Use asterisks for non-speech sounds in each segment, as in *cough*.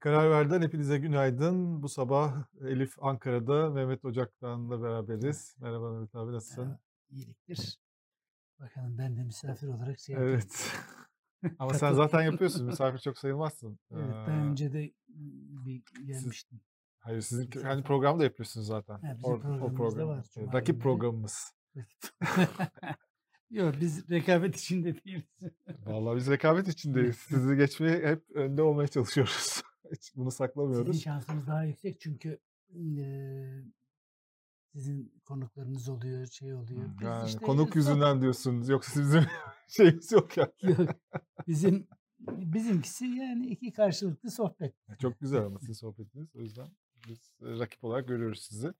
Karar Ver'den hepinize günaydın. Bu sabah Elif Ankara'da, Mehmet Ocak'tan'la beraberiz. Merhaba Mehmet abi nasılsın? Ya, iyiliktir. Bakalım ben de misafir olarak şey yapayım. Evet. *laughs* Ama sen zaten *laughs* yapıyorsun. Misafir çok sayılmazsın. Evet, ben önce de bir gelmiştim. Hayır sizin Misafir. hani programda yapıyorsunuz zaten. Ha, bizim O, o program. var, Evet, Cuma rakip günleri. programımız. *laughs* Yok biz rekabet içinde değiliz. Vallahi biz rekabet içindeyiz. Sizi geçmeye hep önde olmaya çalışıyoruz. Hiç bunu Sizin saklamıyoruz. şansınız daha yüksek çünkü eee, sizin konuklarınız oluyor, şey oluyor. Biz Yani işte konuk yüzünden diyorsunuz. Yoksa bizim *laughs* şeyimiz yok ya. Yok, *laughs* bizim bizimkisi yani iki karşılıklı sohbet. Çok güzel ama sizin *laughs* sohbetiniz. O yüzden biz e, rakip olarak görüyoruz sizi.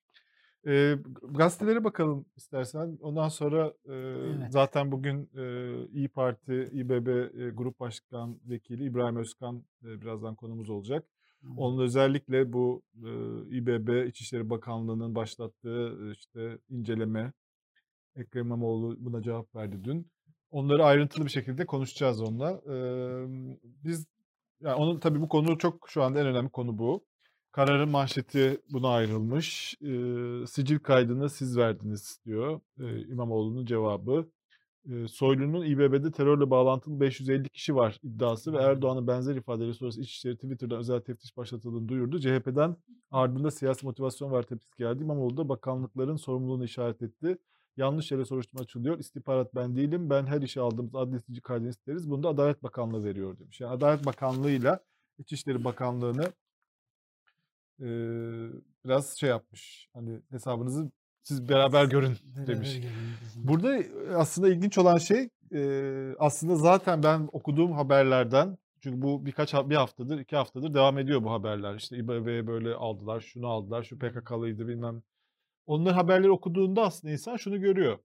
Ee, gazetelere bakalım istersen. Ondan sonra e, Evet. zaten bugün e, İyi Parti, İBB e, Grup Başkan Vekili İbrahim Özkan e, birazdan konumuz olacak. Onun özellikle bu e, İBB İçişleri Bakanlığı'nın başlattığı e, işte inceleme, Ekrem İmamoğlu buna cevap verdi dün. Onları ayrıntılı bir şekilde konuşacağız onunla. Ee, biz yani onun tabii bu konu çok şu anda en önemli konu bu. Kararın manşeti buna ayrılmış. Ee, sicil kaydını siz verdiniz diyor ee, İmamoğlu'nun cevabı. Ee, Soylu'nun İBB'de terörle bağlantılı 550 kişi var iddiası ve Erdoğan'ın benzer ifadeleri sonrası İçişleri Twitter'dan özel teftiş başlatıldığını duyurdu. CHP'den ardında siyasi motivasyon var tepkisi geldi. İmamoğlu da bakanlıkların sorumluluğunu işaret etti. Yanlış yere soruşturma açılıyor. İstihbarat ben değilim. Ben her işe aldığımız adli sicil kaydını isteriz. Bunu da Adalet Bakanlığı veriyor demiş. Yani Adalet Bakanlığı'yla İçişleri Bakanlığı'nı e, biraz şey yapmış. Hani hesabınızı siz beraber görün demiş. Burada aslında ilginç olan şey e, aslında zaten ben okuduğum haberlerden çünkü bu birkaç bir haftadır iki haftadır devam ediyor bu haberler. İşte İBB'ye böyle aldılar, şunu aldılar, şu PKK'lıydı bilmem. Onların haberleri okuduğunda aslında insan şunu görüyor.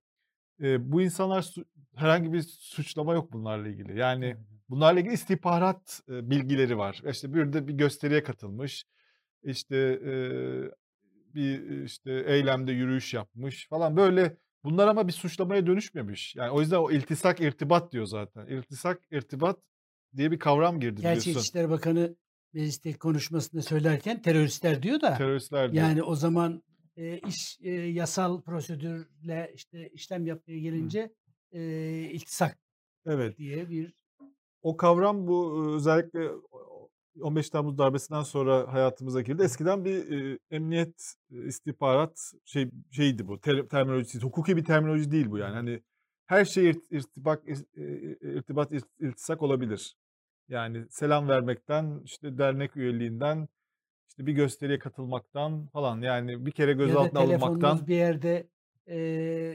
E, bu insanlar herhangi bir suçlama yok bunlarla ilgili. Yani bunlarla ilgili istihbarat e, bilgileri var. İşte bir de bir gösteriye katılmış. İşte e, bir işte eylemde yürüyüş yapmış falan böyle bunlar ama bir suçlamaya dönüşmemiş. Yani o yüzden o iltisak irtibat diyor zaten. İltisak irtibat diye bir kavram girdi Gerçi biliyorsun. İçişleri Bakanı mecliste konuşmasında söylerken teröristler diyor da Teröristler diyor. yani o zaman e, iş e, yasal prosedürle işte işlem yapmaya gelince e, iltisak Evet. diye bir O kavram bu özellikle 15 Temmuz darbesinden sonra hayatımıza girdi. Eskiden bir e, emniyet e, istihbarat şey şeydi bu. Ter, terminolojisi, hukuki bir terminoloji değil bu yani. Hani her şey irt- irtibak e, irtibat irt- iltisak olabilir. Yani selam vermekten, işte dernek üyeliğinden, işte bir gösteriye katılmaktan falan yani bir kere ya gözaltına alınmaktan bir yerde e,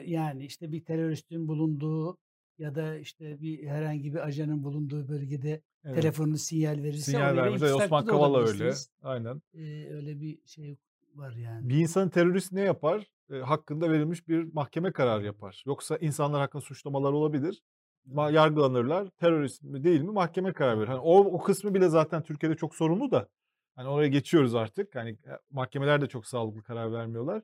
yani işte bir teröristin bulunduğu ya da işte bir herhangi bir ajanın bulunduğu bölgede evet, telefonunuz sinyal verirse sinyal iltisaklı Osman Kavala öyle. Aynen. E, öyle bir şey var yani. Bir insanın terörist ne yapar? E, hakkında verilmiş bir mahkeme kararı yapar. Yoksa insanlar hakkında suçlamalar olabilir. Ma- yargılanırlar. Terörist mi değil mi mahkeme karar verir. Hani o, o kısmı bile zaten Türkiye'de çok sorunlu da. Hani oraya geçiyoruz artık. Hani e, mahkemeler de çok sağlıklı karar vermiyorlar.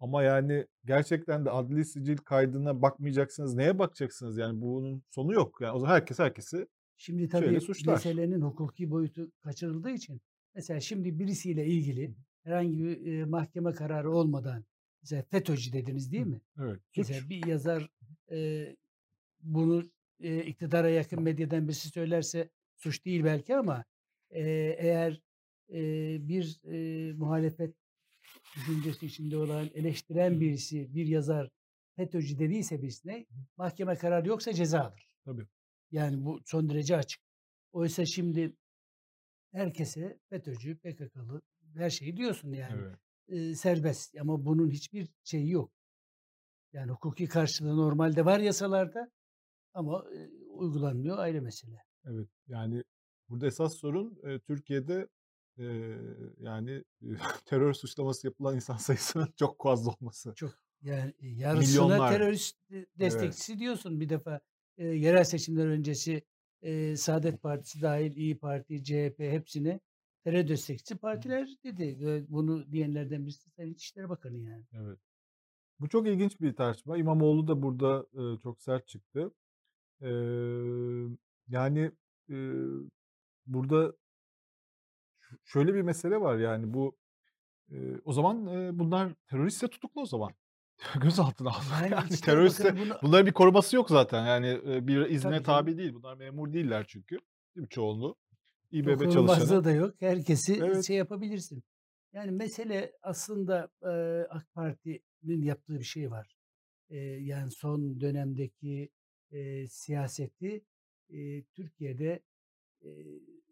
Ama yani gerçekten de adli sicil kaydına bakmayacaksınız. Neye bakacaksınız? Yani bunun sonu yok. Yani o zaman herkes herkesi Şimdi tabii meselenin hukuki boyutu kaçırıldığı için mesela şimdi birisiyle ilgili herhangi bir e, mahkeme kararı olmadan mesela FETÖ'cü dediniz değil mi? evet suç. Mesela bir yazar e, bunu e, iktidara yakın medyadan birisi söylerse suç değil belki ama e, eğer e, bir e, muhalefet düşüncesi içinde olan eleştiren birisi bir yazar FETÖ'cü dediyse birisine mahkeme kararı yoksa ceza alır. Tabii. Yani bu son derece açık. Oysa şimdi herkese FETÖ'cü, PKK'lı her şeyi diyorsun yani. Evet. Eee, serbest ama bunun hiçbir şeyi yok. Yani hukuki karşılığı normalde var yasalarda ama eee, uygulanmıyor ayrı mesele. Evet. Yani burada esas sorun e, Türkiye'de e, yani e, *laughs* terör suçlaması yapılan insan sayısının *laughs* çok fazla olması. Çok yani e, yarısına Milyonlar. terörist e, destekçisi diyorsun bir defa. Eee, yerel seçimler öncesi eee, Saadet Partisi dahil İyi Parti, CHP hepsine terör destekçisi partiler dedi. Ve bunu diyenlerden birisi Sayın İçişleri Bakanı yani. Evet. Bu çok ilginç bir tartışma. İmamoğlu da burada e, çok sert çıktı. E, yani e, burada şöyle bir mesele var yani bu e, o zaman e, bunlar teröristse tutuklu o zaman. *laughs* Gözaltına alın. Yani Yani işte teröristse bakın bunu bunların bir koruması yok zaten. Yani e, bir izne tabii canım. tabi değil. Bunlar memur değiller çünkü. Değil mi çoğunluğu? İBB Dokunulmazlığı çalışanı. da yok. Herkesi Evet. şey yapabilirsin. Yani mesele aslında eee, AK Parti'nin yaptığı bir şey var. Eee, yani son dönemdeki eee, siyaseti eee, Türkiye'de eee,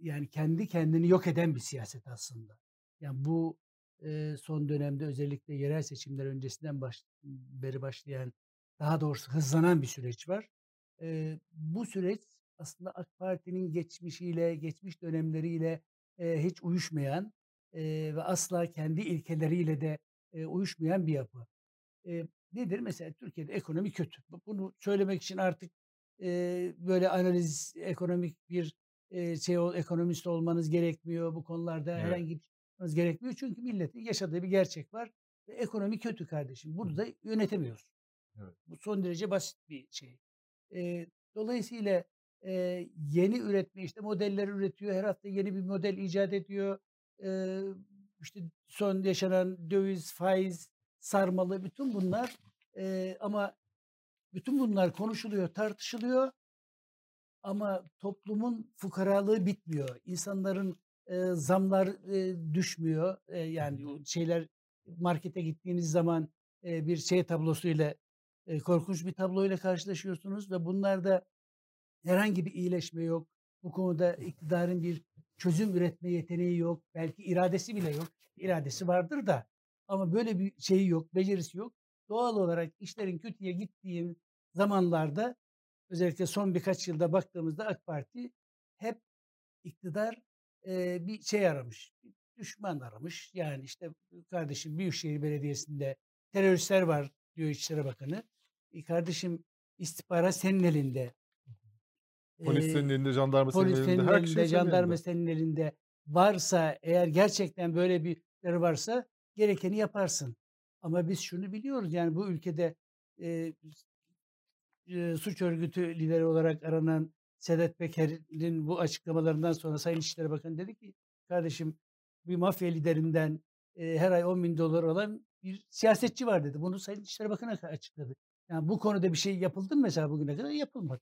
yani kendi kendini yok eden bir siyaset aslında. Yani bu son dönemde özellikle yerel seçimler öncesinden baş, beri başlayan daha doğrusu hızlanan bir süreç var. Bu süreç aslında AK Parti'nin geçmişiyle, geçmiş dönemleriyle hiç uyuşmayan ve asla kendi ilkeleriyle de uyuşmayan bir yapı. Nedir? Mesela Türkiye'de ekonomi kötü. Bu- Bunu söylemek için artık böyle analiz, ekonomik bir eee, şey ekonomist olmanız gerekmiyor. Bu konularda Evet. herhangi bir olmanız gerekmiyor. Çünkü milletin yaşadığı bir gerçek var. Ve ekonomi kötü kardeşim. Bunu da yönetemiyoruz. Evet. Bu son derece basit bir şey. Eee, dolayısıyla eee, yeni üretme işte modeller üretiyor. Her hafta yeni bir model icat ediyor. Eee işte son yaşanan döviz, faiz, sarmalı bütün bunlar eee, ama bütün bunlar konuşuluyor, tartışılıyor ama toplumun fukaralığı bitmiyor. İnsanların eee, zamlar eee, düşmüyor. Eee, yani şeyler markete gittiğiniz zaman eee, bir şey tablosuyla eee, korkunç bir tabloyla karşılaşıyorsunuz ve bunlarda herhangi bir iyileşme yok. Bu konuda iktidarın bir çözüm üretme yeteneği yok. Belki iradesi bile yok. İradesi vardır da ama böyle bir şeyi yok, becerisi yok. Doğal olarak işlerin kötüye gittiği zamanlarda özellikle son birkaç yılda baktığımızda AK Parti hep iktidar eee, bir şey aramış. Düşman aramış. Yani işte kardeşim Büyükşehir Belediyesi'nde teröristler var diyor İçişleri Bakanı. E kardeşim istihbarat senin elinde. Polis senin elinde, jandarma senin polis elinde, senin her elinde, şey jandarma senin elinde varsa eğer gerçekten böyle bir varsa gerekeni yaparsın. Ama biz şunu biliyoruz yani bu ülkede eee, eee, suç örgütü lideri olarak aranan Sedat Peker'in bu açıklamalarından sonra Sayın İçişleri Bakanı dedi ki kardeşim bir mafya liderinden eee, her ay 10 bin dolar alan bir siyasetçi var dedi. Bunu Sayın İçişleri Bakanı açıkladı. Yani bu konuda bir şey yapıldı mı mesela bugüne kadar? Yapılmadı.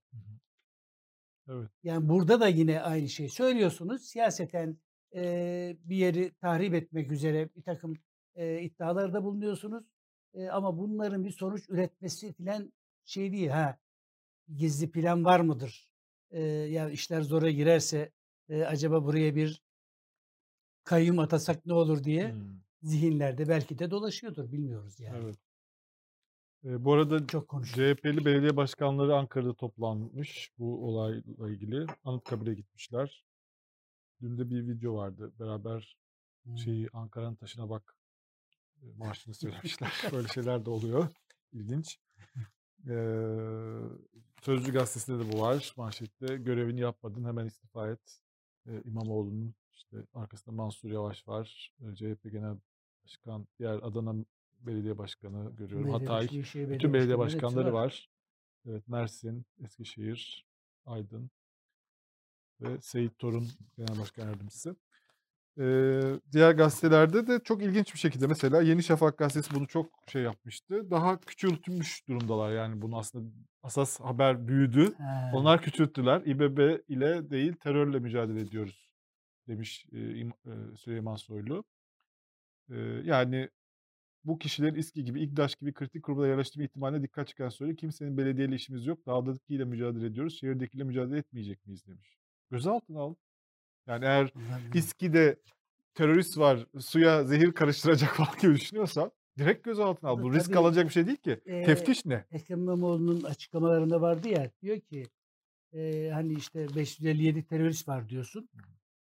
Evet. Yani burada da yine aynı şey söylüyorsunuz. Siyaseten eee, bir yeri tahrip etmek üzere bir takım eee, iddialarda bulunuyorsunuz. Eee, ama bunların bir sonuç üretmesi filan şey değil. Ha gizli plan var mıdır? Eee, ya işler zora girerse eee, acaba buraya bir kayyum atasak ne olur diye Hmm. zihinlerde belki de dolaşıyordur. Bilmiyoruz yani. Evet. Ee, bu arada Çok konuştuk. CHP'li belediye başkanları Ankara'da toplanmış bu olayla ilgili. Anıtkabir'e gitmişler. Dün de bir video vardı. Beraber Hmm. şeyi Ankara'nın taşına bak e, marşını *laughs* söylemişler. Böyle şeyler de oluyor. İlginç. Ee, Sözcü gazetesinde de bu var. Manşette görevini yapmadın hemen istifa et. Ee, İmamoğlu'nun işte arkasında Mansur Yavaş var. Ee, CHP Genel Başkan, diğer Adana Belediye Başkanı görüyorum. Belediye Hatay. Büyükşehir Bütün belediye başkanları hepsi başkanları var. var. Evet, Mersin, Eskişehir, Aydın ve Seyit Torun Genel Başkan Yardımcısı. Ee, diğer gazetelerde de çok ilginç bir şekilde mesela Yeni Şafak gazetesi bunu çok şey yapmıştı. Daha küçültülmüş durumdalar yani bunu aslında asas haber büyüdü. Ha. Onlar küçülttüler. İBB ile değil terörle mücadele ediyoruz demiş e, Süleyman Soylu. E, yani bu kişilerin İSKİ gibi, İKDAŞ gibi kritik kurumlara yerleştirme ihtimaline dikkat çeken söylüyor. Kimsenin belediyeyle işimiz yok. Dağdakiyle mücadele ediyoruz. Şehirdekiyle mücadele etmeyecek miyiz demiş. Gözaltına al. Yani eğer İSKİ'de terörist var, suya zehir karıştıracak *laughs* falan gibi düşünüyorsan direkt gözaltına al. Tabii, Bu risk tabii. alınacak bir şey değil ki. Ee, Teftiş ne? Ekrem İmamoğlu'nun açıklamalarında vardı ya diyor ki e, hani işte 557 terörist var diyorsun.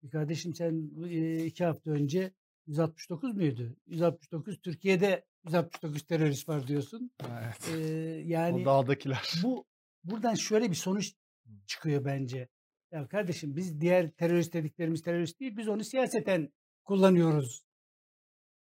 E kardeşim sen e, iki hafta önce 169 muydu? 169 Türkiye'de 169 terörist var diyorsun. Evet. E, o yani dağdakiler. bu buradan şöyle bir sonuç çıkıyor bence. Ya kardeşim biz diğer terörist dediklerimiz terörist değil biz onu siyaseten kullanıyoruz.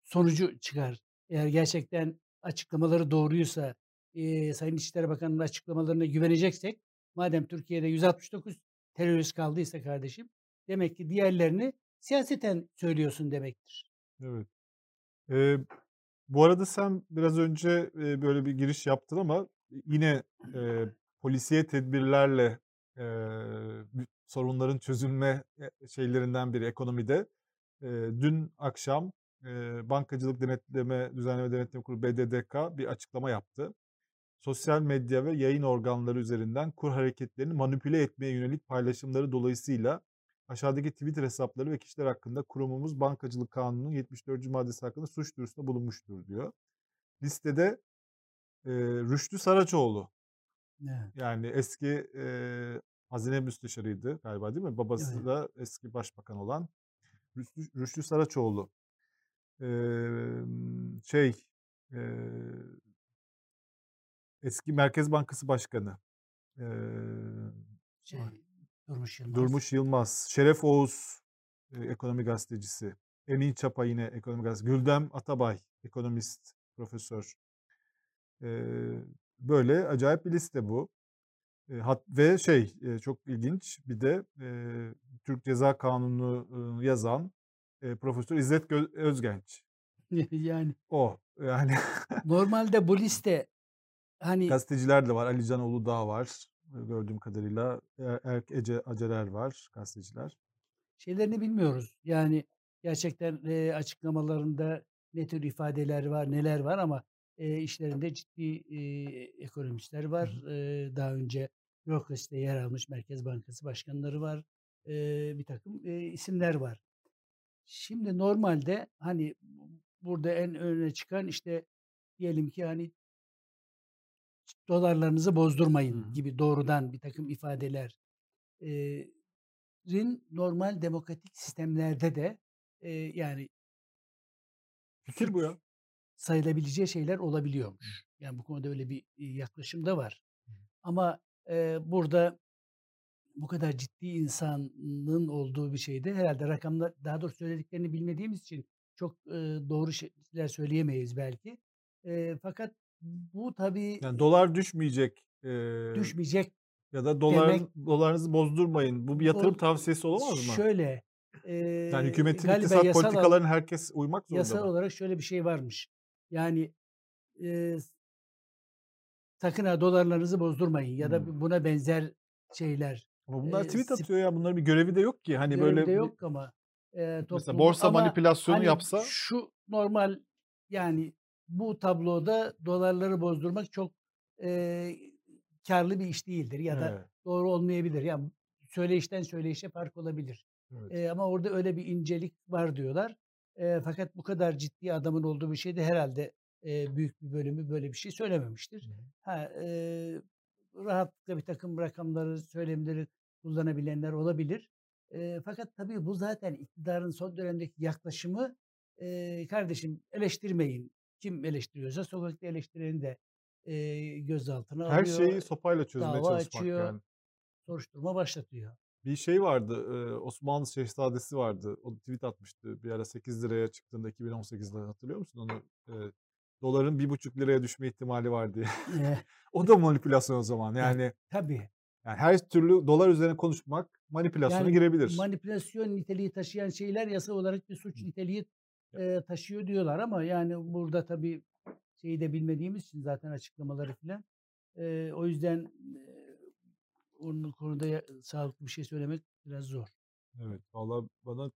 Sonucu çıkar. Eğer gerçekten açıklamaları doğruysa eee Sayın İçişleri Bakanı'nın açıklamalarına güveneceksek madem Türkiye'de 169 terörist kaldıysa kardeşim demek ki diğerlerini siyaseten söylüyorsun demektir. Evet. Eee, bu arada sen biraz önce, böyle bir giriş yaptın ama yine, eee, polisiye tedbirlerle, bü sorunların çözülme, eee, şeylerinden biri ekonomide. Dün akşam, Bankacılık Denetleme Düzenleme Denetleme Kurulu BDDK bir açıklama yaptı. Sosyal medya ve yayın organları üzerinden kur hareketlerini manipüle etmeye yönelik paylaşımları dolayısıyla aşağıdaki Twitter hesapları ve kişiler hakkında kurumumuz Bankacılık Kanunu'nun 74. maddesi hakkında suç duyurusunda bulunmuştur diyor. Listede, eee, Rüştü Saraçoğlu Evet. yani eski, eee, hazine müsteşarıydı galiba değil mi? Babası Evet. da eski başbakan olan Rüştü Rüştü Saraçoğlu. Emm, şey, eee eski Merkez Bankası Başkanı, eee, Şey, Durmuş Yılmaz. Durmuş Yılmaz, Şeref Oğuz, eee, ekonomi gazetecisi, Emin Çapa yine ekonomi gazetecisi, Güldem Atabay, ekonomist, profesör. Eee, böyle acayip bir liste bu. Eee, hat ve şey, eee, çok ilginç bir de, eee, Türk Ceza Kanunu'nu yazan, eee, Profesör İzzet Gö Özgenç. *laughs* Yani. O, yani. *laughs* Normalde bu liste, hani Gazeteciler de var. Ali Can Uludağ var, eee, gördüğüm kadarıyla. Eee, Erk Ece Acerer var, gazeteciler. Şeylerini bilmiyoruz. Yani gerçekten, eee, açıklamalarında ne tür ifadeler var, neler var ama, eee, işlerinde ciddi, eee, ekonomistler var. Eee, daha önce bürokraside yer almış Merkez Bankası başkanları var. Eee, birtakım, eee, isimler var. Şimdi normalde, hani, burada en öne çıkan, işte, diyelim ki, hani dolarlarınızı bozdurmayın hı. gibi doğrudan birtakım ifadeler eee, rin normal demokratik sistemlerde de, eee, yani Fikir bu ya. sayılabileceği şeyler olabiliyormuş. Yani bu konuda öyle bir, yaklaşım da var. Ama, eee, burada bu kadar ciddi insanın olduğu bir şeyde herhâlde rakamlar daha doğrusu söylediklerini bilmediğimiz için çok, eee, doğru şeyler söyleyemeyiz belki. Eee, fakat bu tabii Yani dolar düşmeyecek, eee, düşmeyecek ya da demek dolar dolarınızı bozdurmayın. Bu bir yatırım Bu tavsiyesi olamaz mı? şöyle, Yani eee, hükümetin iktisat politikalarına herkes uymak zorunda yasal mı? olarak şöyle bir şey varmış. Yani, s sakın ha dolarlarınızı bozdurmayın ya da buna benzer şeyler. Ama bunlar tweet atıyor ya. Bunların bir görevi de yok ki. Hani görevi de böyle bir yok ama, eee, Mesela toplumu borsa ama, manipülasyonu hani, yapsa şu normal, yani bu tabloda dolarları bozdurmak çok, eee, kârlı bir iş değildir ya da Evet. doğru olmayabilir. Ya, söyleyişten söyleyişe fark olabilir. Evet. Eee, ama orada öyle bir incelik var diyorlar. Eee, fakat bu kadar ciddi adamın olduğu bir şeyde herhâlde, eee, büyük bir bölümü böyle bir şey söylememiştir. Ha, eee, rahatlıkla birtakım rakamları, söylemleri kullanabilenler olabilir. Eee, fakat tabii bu zaten iktidarın son dönemdeki yaklaşımı, eee, kardeşim eleştirmeyin. Kim eleştiriyorsa sokakta eleştireni de, eee, gözaltına Her şeyi alıyor, sopayla çözmeye dava çalışmak açıyor, yani. soruşturma başlatıyor. Bir şey vardı, Osmanlı Şehzadesi vardı. O tweet atmıştı. Bir ara £8'ya çıktığında 2018'de hatırlıyor musun onu? Doların £1,5'ya düşme ihtimali var diye. Eh. *laughs* O da manipülasyon o zaman. Ya, Yani tabii. yani her türlü dolar üzerine konuşmak manipülasyona Yani girebilir. manipülasyon niteliği taşıyan şeyler yasal olarak bir suç niteliği, eee, taşıyor diyorlar ama yani burada tabii şeyi de bilmediğimiz için zaten açıklamaları filan, eee, o yüzden, eee, onun konuda sağlıklı bir şey söylemek biraz zor. Evet. Valla bana,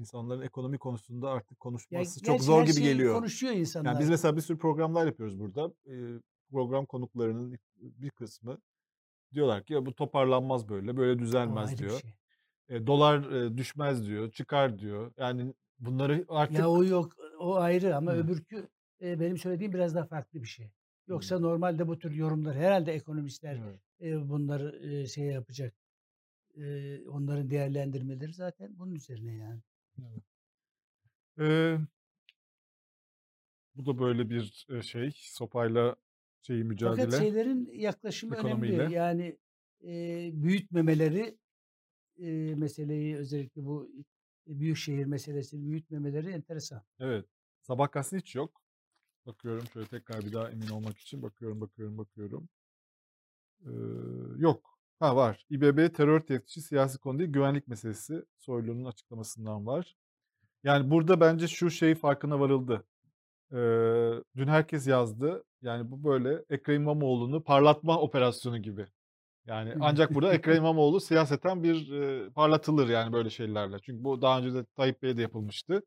insanların ekonomi konusunda artık Ya, konuşması çok gerçi zor gibi geliyor. konuşuyor Yani biz insanlar. mesela bir sürü programlar yapıyoruz burada. Program konuklarının bir kısmı diyorlar ki ya bu toparlanmaz böyle, böyle düzelmez bir diyor. şey. Eee, dolar, düşmez diyor, çıkar diyor. Yani bunları artık Ya, o yok, o ayrı ama Hıı. öbürkü, eee, benim söylediğim biraz daha farklı bir şey. Yoksa Hımm. normalde bu tür yorumlar herhâlde ekonomistler, Evet. eee, bunları, şey yapacak, onların değerlendirmeleri zaten bunun üzerine yani. Eee Bu da böyle bir, şey, sopayla şeyi Fakat mücadele şeylerin yaklaşımı önemli. Yani, eee, büyütmemeleri, eee, meseleyi özellikle bu, eee, büyükşehir meselesini büyütmemeleri enteresan. Evet. Sabah gazetesinde hiç yok. Bakıyorum şöyle tekrar bir daha emin olmak için bakıyorum, bakıyorum, bakıyorum. Eee, yok. Ha var. İBB terör teftişi siyasi konu değil güvenlik meselesi Soylu'nun açıklamasından var. Yani burada bence şu şey farkına varıldı. Ee, dün herkes yazdı. Yani bu böyle Ekrem İmamoğlu'nu parlatma operasyonu gibi. Yani ancak burada Ekrem *laughs* İmamoğlu siyaseten bir e, parlatılır yani böyle şeylerle. Çünkü bu daha önce de Tayyip Bey'e de yapılmıştı.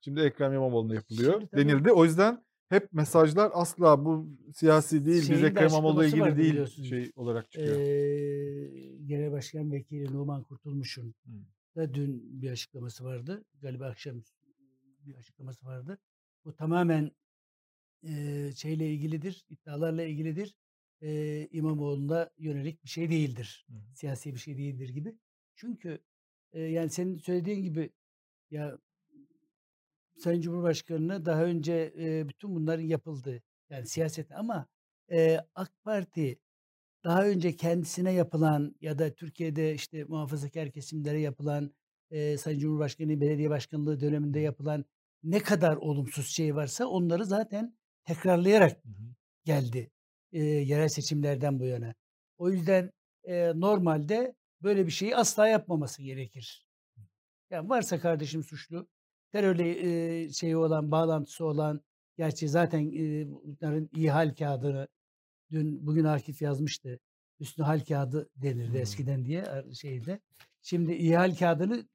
Şimdi Ekrem İmamoğlu'na yapılıyor Şimdi denildi. O yüzden hep mesajlar asla bu siyasi değil, Şeyin de Ekrem açıklaması ilgili değil şey olarak çıkıyor. Ee, Genel Başkan Vekili Numan Kurtulmuş'un da dün bir açıklaması vardı. Galiba akşam bir açıklaması vardı. Bu tamamen eee, şeyle ilgilidir, iddialarla ilgilidir. Eee İmamoğlu'na yönelik bir şey değildir. Hı hı. Siyasi bir şey değildir gibi. Çünkü eee, yani senin söylediğin gibi ya Sayın Cumhurbaşkanı'na daha önce eee, bütün bunların yapıldığı yani siyaset ama eee, AK Parti daha önce kendisine yapılan ya da Türkiye'de işte muhafazakar kesimlere yapılan eee Sayın Cumhurbaşkanı belediye başkanlığı döneminde yapılan ne kadar olumsuz şey varsa onları zaten tekrarlayarak Hı hı. geldi eee, yerel seçimlerden bu yana. O yüzden eee, normalde böyle bir şeyi asla yapmaması gerekir. Yani varsa kardeşim suçlu, terörle eee, şeyi olan, bağlantısı olan, gerçi zaten eee, bunların iyi hal kağıdını dün bugün Akif yazmıştı. Üstüne hal kağıdı denirdi Hmm. eskiden diye şeyde. Şimdi iyi hal kağıdını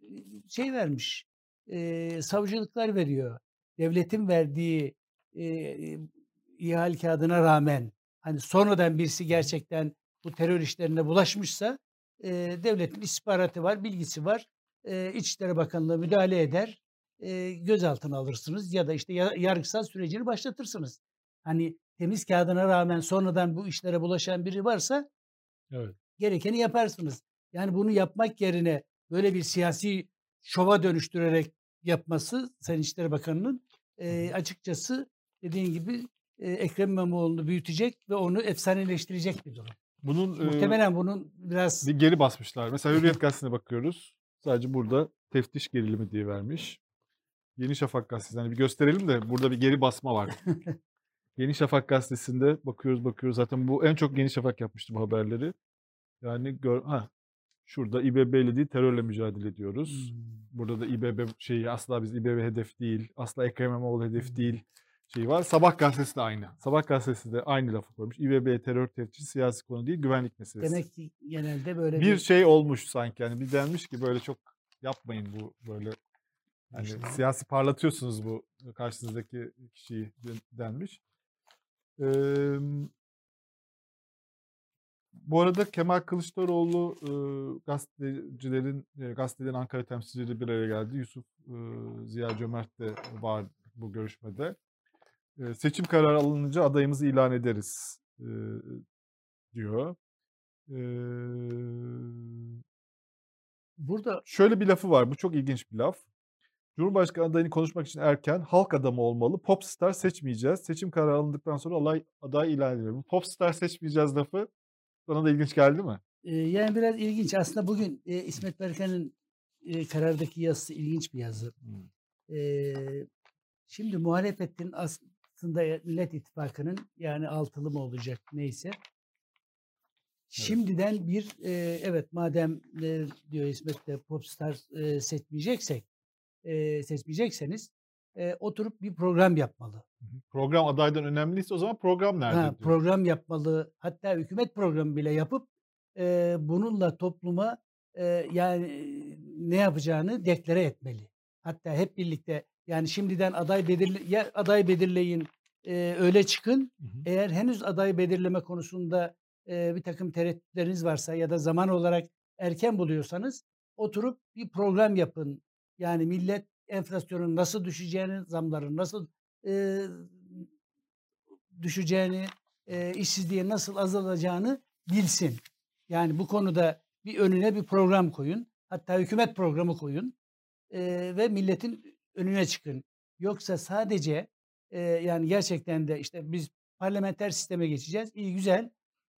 şey vermiş. eee, savcılıklar veriyor. Devletin verdiği eee iyi hal kağıdına rağmen hani sonradan birisi gerçekten bu terör işlerine bulaşmışsa eee, devletin istihbaratı var, bilgisi var. Eee İçişleri Bakanlığı müdahale eder. Gözaltına alırsınız ya da işte ya- yargısal sürecini başlatırsınız. Hani temiz kağıdına rağmen sonradan bu işlere bulaşan biri varsa Evet. gerekeni yaparsınız. Yani bunu yapmak yerine böyle bir siyasi şova dönüştürerek yapması Sayın İçişleri Bakanı'nın eee, açıkçası dediğin gibi eee, Ekrem İmamoğlu'nu büyütecek ve onu efsaneleştirecek bir durum. Bunun e, Muhtemelen bunun biraz bir geri basmışlar. Mesela *laughs* Hürriyet Gazetesi'ne bakıyoruz. Sadece burada teftiş gerilimi diye vermiş. Yeni Şafak Gazetesi. Hani bir gösterelim de burada bir geri basma var. *laughs* Yeni Şafak Gazetesi'nde bakıyoruz bakıyoruz. Zaten bu en çok Yeni Şafak yapmıştı bu haberleri. Yani gör, ha, şurada İBB ile değil terörle mücadele ediyoruz. Hmm. Burada da İBB şeyi asla biz İBB hedef değil. Asla Ekrem İmamoğlu hedef Hmm. değil. Şeyi var. Sabah gazetesi de aynı. Sabah gazetesi de aynı lafı koymuş. İBB terör teftişi siyasi konu değil güvenlik meselesi. demek ki genelde böyle bir şey olmuş sanki yani bir denmiş ki böyle çok yapmayın bu böyle yani İşte. siyasi parlatıyorsunuz bu karşınızdaki kişiyi den- denmiş. Eee, bu arada Kemal Kılıçdaroğlu e, gazetecilerin e, gazetelerin Ankara temsilcileri bir araya geldi. Yusuf e, Ziya Cömert de var bu görüşmede. E, seçim kararı alınınca adayımızı ilan ederiz e, diyor. E, burada Şöyle bir lafı var. Bu çok ilginç bir laf. Cumhurbaşkanı adayını konuşmak için erken halk adamı olmalı. Popstar seçmeyeceğiz. Seçim kararı alındıktan sonra aday, aday ilan ediyor. Bu popstar seçmeyeceğiz lafı sana da ilginç geldi mi? Eee, yani biraz ilginç. Aslında bugün eee, İsmet Berkan'ın eee, karardaki yazısı ilginç bir yazı. Eee, şimdi muhalefetin aslında Millet İttifakı'nın yani altılı mı olacak neyse. Şimdiden bir eee, evet madem eee, diyor İsmet de popstar eee, seçmeyeceksek eee, seçmeyecekseniz eee, oturup bir program yapmalı. Program adaydan önemliyse o zaman program nerede? Ha, diyor. program yapmalı. Hatta hükümet programı bile yapıp eee, bununla topluma eee, yani ne yapacağını deklare etmeli. Hatta hep birlikte yani şimdiden aday belirle ya aday belirleyin eee, öyle çıkın. Hı hı. Eğer henüz aday belirleme konusunda eee, bir takım tereddütleriniz varsa ya da zaman olarak erken buluyorsanız oturup bir program yapın. Yani millet enflasyonun nasıl düşeceğini, zamların nasıl eee, düşeceğini, eee, işsizliğin nasıl azalacağını bilsin. Yani bu konuda bir önüne bir program koyun. Hatta hükümet programı koyun eee, ve milletin önüne çıkın. Yoksa sadece eee, yani gerçekten de işte biz parlamenter sisteme geçeceğiz. İyi güzel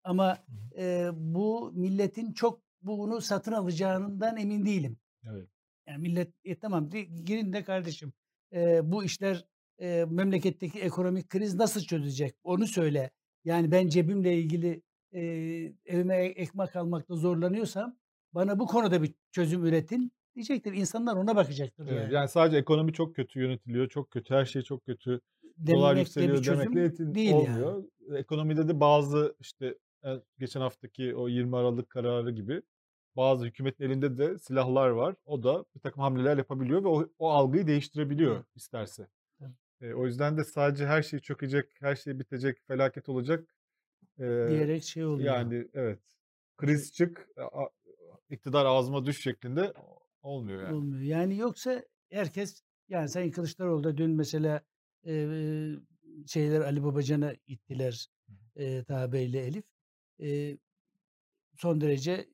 ama eee, bu milletin çok bunu satın alacağından emin değilim. Evet. Yani millet e, tamam de, girin de kardeşim e, bu işler e, memleketteki ekonomik kriz nasıl çözülecek onu söyle. Yani ben cebimle ilgili eee, evime e ekmek almakta zorlanıyorsam bana bu konuda bir çözüm üretin diyecektir. İnsanlar ona bakacaktır Evet, yani. yani sadece ekonomi çok kötü yönetiliyor, çok kötü, her şey çok kötü, dolar Demekle bir yükseliyor demekle çözüm yetin değil yani. olmuyor. Ekonomide de bazı işte eee, geçen haftaki o 20 Aralık kararı gibi bazı hükümetin elinde de silahlar var. O da bir takım hamleler yapabiliyor ve o, o algıyı değiştirebiliyor isterse. Eee, o yüzden de sadece her şey çökecek, her şey bitecek, felaket olacak. Eee, Diyerek şey oluyor. yani evet kriz çık, a- a- iktidar ağzıma düş şeklinde olmuyor yani. Olmuyor. Yani yoksa herkes yani Sayın Kılıçdaroğlu da dün mesela eee, şeyler Ali Babacan'a gittiler eee Taha Bey'le Elif. Eee, son derece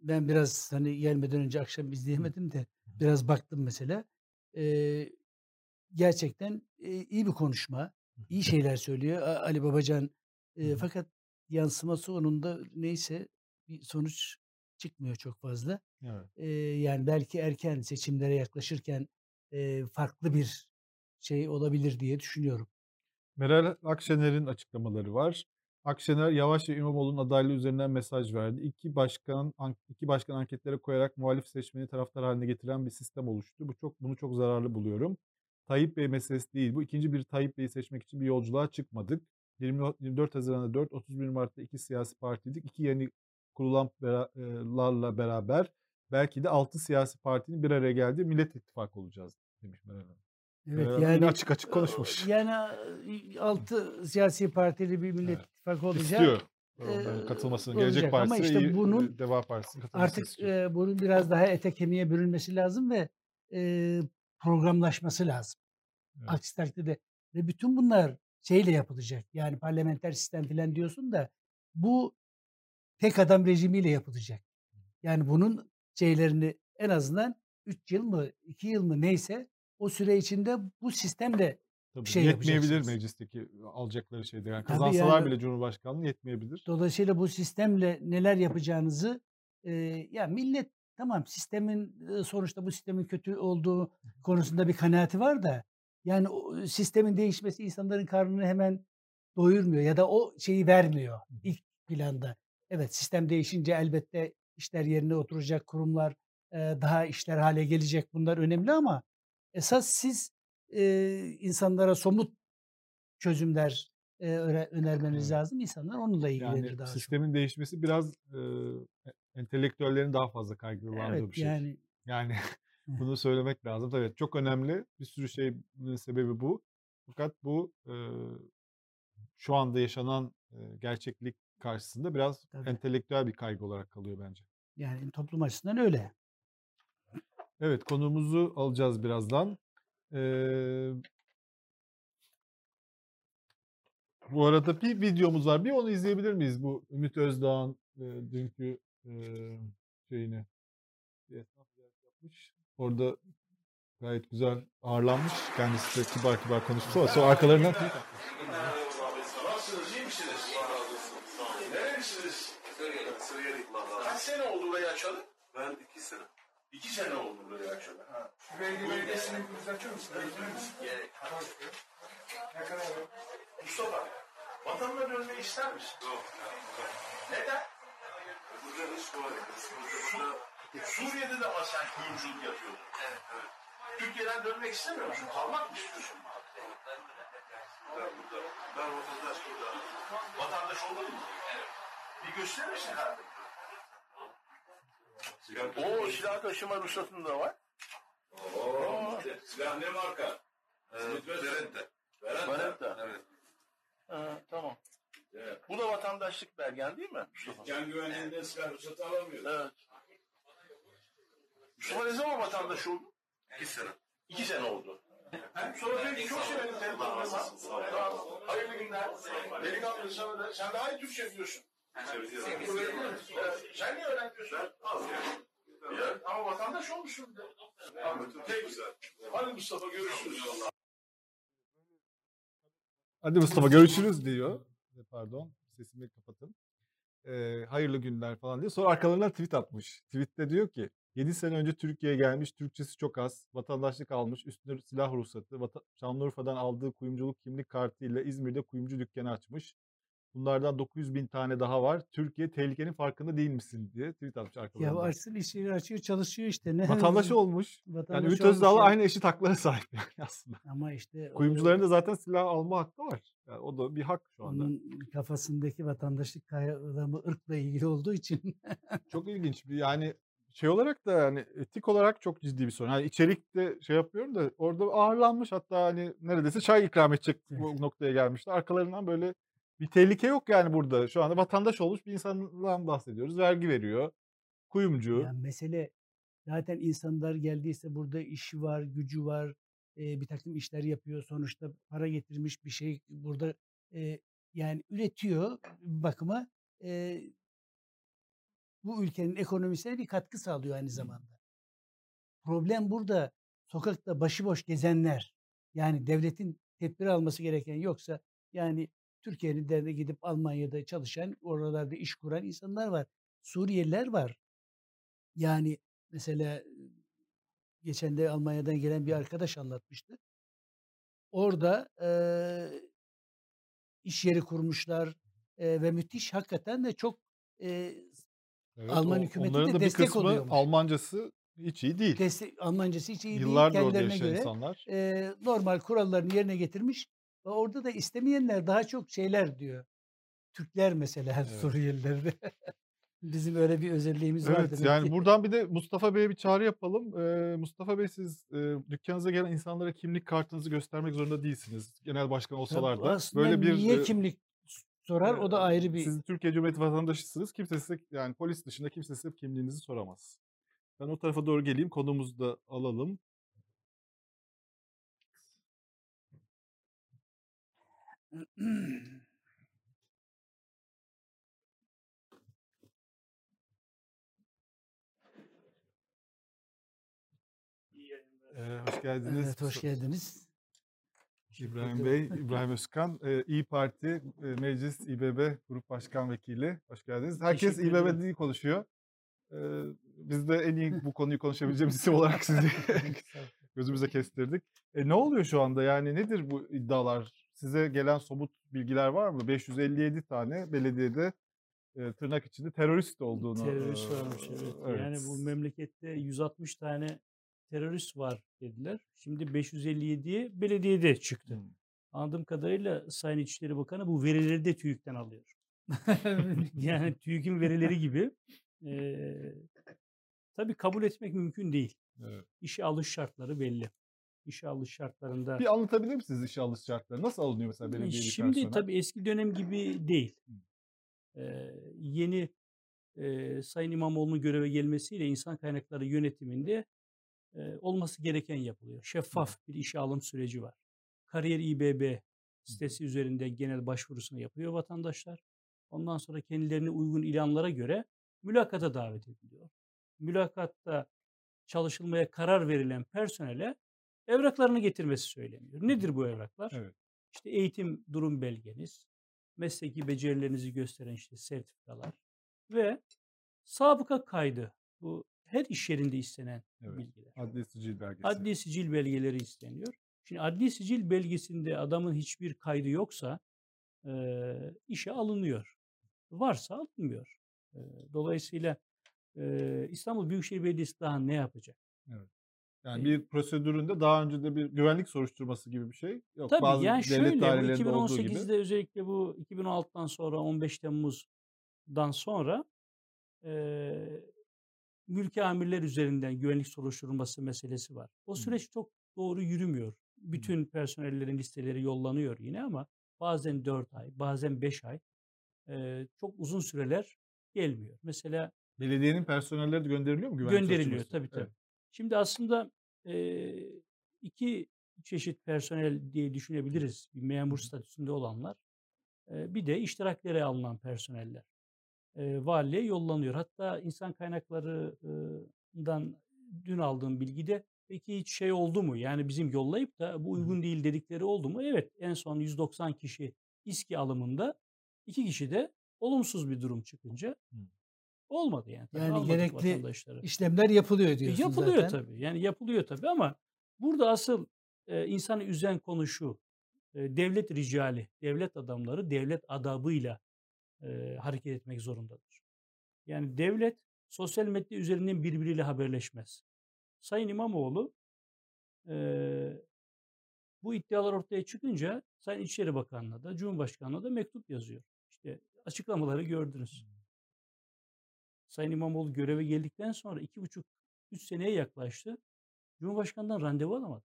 ben biraz hani gelmeden önce akşam izleyemedim de biraz baktım mesela. Eee, gerçekten eee, iyi bir konuşma. iyi şeyler söylüyor Ali Babacan. Eee, fakat yansıması onun da neyse bir sonuç çıkmıyor çok fazla. Evet. Eee, yani belki erken seçimlere yaklaşırken eee, farklı bir şey olabilir diye düşünüyorum. Meral Akşener'in açıklamaları var. Akşener Yavaş ve İmamoğlu'nun adaylığı üzerinden mesaj verdi. İki başkan an- iki başkan anketlere koyarak muhalif seçmeni taraftar haline getiren bir sistem oluştu. Bu çok bunu çok zararlı buluyorum. Tayyip Bey meselesi değil. Bu ikinci bir Tayyip Bey'i seçmek için bir yolculuğa çıkmadık. 20, 24 Haziran'da 4, 31 Mart'ta iki siyasi partiydik. İki yeni kurulanlarla beraber belki de 6 siyasi partinin bir araya geldiği Millet İttifakı olacağız demiş Meral Hanım. Evet yine yani açık açık konuşmuş. yani altı siyasi partili bir millet Evet. ittifakı olacak. İstiyor. Onların katılmasını. olacak Gelecek ama Partisi işte ve İyi- bunun e, Deva Partisi'nin artık istiyor. eee, bunun biraz daha ete kemiğe bürünmesi lazım ve eee, programlaşması lazım. Evet. Aksi takdirde ve bütün bunlar şeyle yapılacak. Yani parlamenter sistem filan diyorsun da bu tek adam rejimiyle yapılacak. Yani bunun şeylerini en azından 3 yıl mı 2 yıl mı neyse o süre içinde bu sistemle Tabii, bir şey yetmeyebilir meclisteki alacakları şeyde. Yani Tabii kazansalar yani bile Cumhurbaşkanlığı yetmeyebilir. dolayısıyla bu sistemle neler yapacağınızı eee, ya millet tamam sistemin sonuçta bu sistemin kötü olduğu konusunda bir kanaati var da yani o sistemin değişmesi insanların karnını hemen doyurmuyor ya da o şeyi vermiyor ilk planda. Evet sistem değişince elbette işler yerine oturacak, kurumlar daha işler hale gelecek. Bunlar önemli ama esas siz eee, insanlara somut çözümler öre- önermeniz Evet. lazım. İnsanlar onunla ilgilenir Yani daha çok. sistemin değişmesi biraz e, e- entelektüellerin daha fazla kaygılandığı Evet bir şey. yani Yani bunu söylemek lazım. Tabii çok önemli. Bir sürü şeyin sebebi bu. Fakat bu e, şu anda yaşanan e, gerçeklik karşısında biraz tabii. entelektüel bir kaygı olarak kalıyor bence. Yani toplum açısından öyle. Evet konuğumuzu alacağız birazdan. Ee, bu arada bir videomuz var. Bir onu izleyebilir miyiz? Bu Ümit Özdağ'ın e, dünkü e, şeyini yapmış. Orada gayet güzel ağırlanmış. Kendisi de kibar kibar konuştu sonra arkalarından? Kaç sene oldu burayı açalı? Ben iki sene. İki sene oldu burayı açalı. Ha. Belediye belediyesini bir açıyor musun? Mustafa, vatanına dönmeyi ister misin? Yok. Neden? Burada iş var. Suriye'de de ama sen kuyumculuk yapıyordun. evet, evet. Türkiye'den dönmek istemiyor musun? Kalmak mı istiyorsun? Ben burada. Ben vatandaş burada. Vatandaş olalım mı? Bir gösterir misin kardeşim? Oo, silah taşıma ruhsatın da var. Oo. Silah ne marka? Ee, Beretta. Beretta. Evet. Ha, tamam. evet. Bu da vatandaşlık belgen değil mi? Can güvenliğinden silah ruhsatı alamıyoruz. Evet. Mustafa ne zaman vatandaş oldu? İki sene. İki sene oldu. Sonra peki çok severim. Tamam. Hayırlı günler. Delikanlı sana da. Sen daha iyi Türkçe biliyorsun. Sen niye öğrenmiyorsun? Ama vatandaş olmuşsun. Peki. Hadi Mustafa görüşürüz. Hadi Mustafa görüşürüz diyor. Pardon sesimi kapatın. Ee, hayırlı günler falan diye. Sonra arkalarından tweet atmış. Tweette diyor ki 7 sene önce Türkiye'ye gelmiş, Türkçesi çok az, vatandaşlık almış, üstüne silah ruhsatı, vata- Şanlıurfa'dan aldığı kuyumculuk kimlik kartı ile İzmir'de kuyumcu dükkanı açmış. Bunlardan 900 bin tane daha var. Türkiye tehlikenin farkında değil misin diye tweet atmış Ya arkalarından. açsın işini açıyor çalışıyor işte. Ne Vatandaş olmuş. Yani Vatandaş Ümit olmuş Özdağ'la ya. aynı eşit haklara *laughs* sahip yani aslında. Ama işte o- Kuyumcuların da zaten silah alma hakkı var. Yani o da bir hak şu anda. onun kafasındaki vatandaşlık kavramı ırkla ilgili olduğu için *laughs* Çok ilginç. Bir Yani şey olarak da yani etik olarak çok ciddi bir sorun. Hani içerikte şey yapıyorum da orada ağırlanmış hatta hani neredeyse çay ikram edecek bu noktaya gelmişti. Arkalarından böyle bir tehlike yok yani burada. Şu anda vatandaş olmuş bir insandan bahsediyoruz. Vergi veriyor. Kuyumcu. yani mesele zaten insanlar geldiyse burada işi var, gücü var, e, bir takım işler yapıyor. Sonuçta para getirmiş bir şey burada e, yani üretiyor bir bakıma e, bu ülkenin ekonomisine bir katkı sağlıyor aynı zamanda. Problem burada sokakta başıboş gezenler. Yani devletin tedbir alması gereken yoksa yani Türkiye'nin de gidip Almanya'da çalışan, oralarda iş kuran insanlar var. Suriyeliler var. Yani mesela geçen de Almanya'dan gelen bir arkadaş anlatmıştı. Orada eee, iş yeri kurmuşlar eee, ve müthiş hakikaten de çok eee, Evet, Alman o- hükümeti de bir destek oluyormuş. Almancası hiç iyi değil. destek, Almancası hiç iyi değil Yıllardır orada kendilerine göre insanlar. eee, normal kurallarını yerine getirmiş ve orada da istemeyenler daha çok şeyler diyor. Türkler mesela Evet. Suriyeliler. *laughs* Bizim öyle bir özelliğimiz var Evet demek yani ki. buradan bir de Mustafa Bey'e bir çağrı yapalım. Ee, Mustafa Bey siz e, dükkanınıza gelen insanlara kimlik kartınızı göstermek zorunda değilsiniz. Genel başkan olsalar da. Aslında Böyle bir niye e, kimlik sorar o da ayrı bir Siz Türkiye Cumhuriyeti vatandaşısınız. Kimse size yani polis dışında kimse size kimliğinizi soramaz. Ben o tarafa doğru geleyim. Konumuzu da alalım. Ee, hoş geldiniz. Evet hoş geldiniz. İbrahim Bey, *laughs* İbrahim Özkan, e, İyi Parti e, Meclis İBB Grup Başkan Vekili. Hoş geldiniz. Herkes. İBB değil konuşuyor. E, biz de en iyi *laughs* bu konuyu konuşabileceğimiz isim olarak *laughs* sizi gözümüze kestirdik. E, ne oluyor şu anda? Yani nedir bu iddialar? Size gelen somut bilgiler var mı? 557 tane belediyede e, tırnak içinde terörist olduğunu. Terörist e, varmış evet. Yani bu memlekette 160 tane terörist var dediler. Şimdi 557'ye belediyede çıktı. Hmm. Anladığım kadarıyla Sayın İçişleri Bakanı bu verileri de TÜİK'ten alıyor. *laughs* yani TÜİK'in verileri gibi. Eee tabii kabul etmek mümkün değil. Evet. İşe alış şartları belli. İşe alış şartlarında Bir anlatabilir misiniz işe alış şartları? Nasıl alınıyor mesela belediye Şimdi personel? tabii eski dönem gibi değil. Ee, yeni e, Sayın İmamoğlu'nun göreve gelmesiyle insan kaynakları yönetiminde e, olması gereken yapılıyor. Şeffaf bir işe alım süreci var. Kariyer İBB sitesi üzerinde genel başvurusunu yapıyor vatandaşlar. Ondan sonra kendilerine uygun ilanlara göre mülakata davet ediliyor. Mülakatta çalışılmaya karar verilen personele evraklarını getirmesi söyleniyor. Nedir bu evraklar? Evet. İşte eğitim durum belgeniz, mesleki becerilerinizi gösteren işte sertifikalar ve sabıka kaydı. Bu her iş yerinde istenen Evet. bilgiler. Adli sicil belgesi. Adli sicil belgeleri isteniyor. Şimdi adli sicil belgesinde adamın hiçbir kaydı yoksa eee, işe alınıyor. Varsa alınmıyor. Eee, dolayısıyla eee, İstanbul Büyükşehir Belediyesi daha ne yapacak? Yani bir prosedüründe daha önce de bir güvenlik soruşturması gibi bir şey yok. Tabii Bazı yani devlet şöyle bu dairelerinde olduğu gibi. 2018'de özellikle bu 2016'dan sonra 15 Temmuz'dan sonra eee mülki amirler üzerinden güvenlik soruşturulması meselesi var. O süreç çok doğru yürümüyor. Bütün personellerin listeleri yollanıyor yine ama bazen 4 ay, bazen 5 ay eee, çok uzun süreler gelmiyor. Mesela Belediyenin personelleri de gönderiliyor mu güvenlik Gönderiliyor soruşturması? tabii tabii. Evet. Şimdi aslında eee, iki çeşit personel diye düşünebiliriz. Bir memur statüsünde olanlar. bir de iştiraklere alınan personeller. Valiliğe yollanıyor. Hatta insan kaynaklarından dün aldığım bilgide peki hiç şey oldu mu? Yani bizim yollayıp da bu uygun değil dedikleri oldu mu? Evet en son 190 kişi İSKİ alımında iki kişi de olumsuz bir durum çıkınca. Olmadı yani. Tabii Yani gerekli vatandaşları. işlemler yapılıyor E, diyorsun Yapılıyor zaten. tabii. Yani yapılıyor tabii ama burada asıl e, insanı üzen konu şu. E, devlet ricali, devlet adamları devlet adabıyla e, hareket etmek zorundadır. Yani devlet sosyal medya üzerinden birbiriyle haberleşmez. Sayın İmamoğlu e, bu iddialar ortaya çıkınca Sayın İçişleri Bakanı'na da Cumhurbaşkanı'na da mektup yazıyor. İşte açıklamaları gördünüz. Sayın İmamoğlu göreve geldikten sonra iki buçuk, üç seneye yaklaştı. Cumhurbaşkanından randevu alamadı.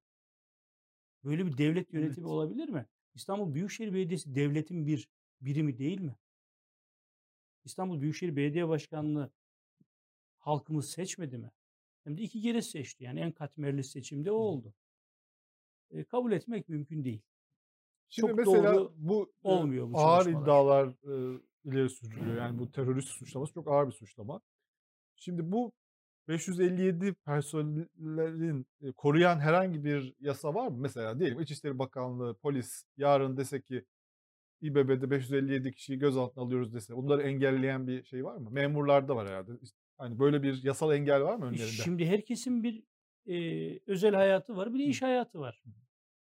Böyle bir devlet yönetimi Evet. olabilir mi? İstanbul Büyükşehir Belediyesi devletin bir birimi değil mi? İstanbul Büyükşehir Belediye Başkanlığı halkımız seçmedi mi? Hem de iki kere seçti. Yani en katmerli seçimde o oldu. E, kabul etmek mümkün değil. Şimdi Çok mesela doğru bu e, olmuyor bu ağır iddialar e, ileri sürülüyor. Yani bu terörist suçlaması çok ağır bir suçlama. Şimdi bu 557 personellerin e, koruyan herhangi bir yasa var mı? Mesela diyelim İçişleri Bakanlığı, polis yarın dese ki İBB'de 557 kişiyi gözaltına alıyoruz dese bunları engelleyen bir şey var mı? Memurlarda var herhalde. Hani böyle bir yasal engel var mı önlerinde? Şimdi herkesin bir e, özel hayatı var, bir de iş hayatı var.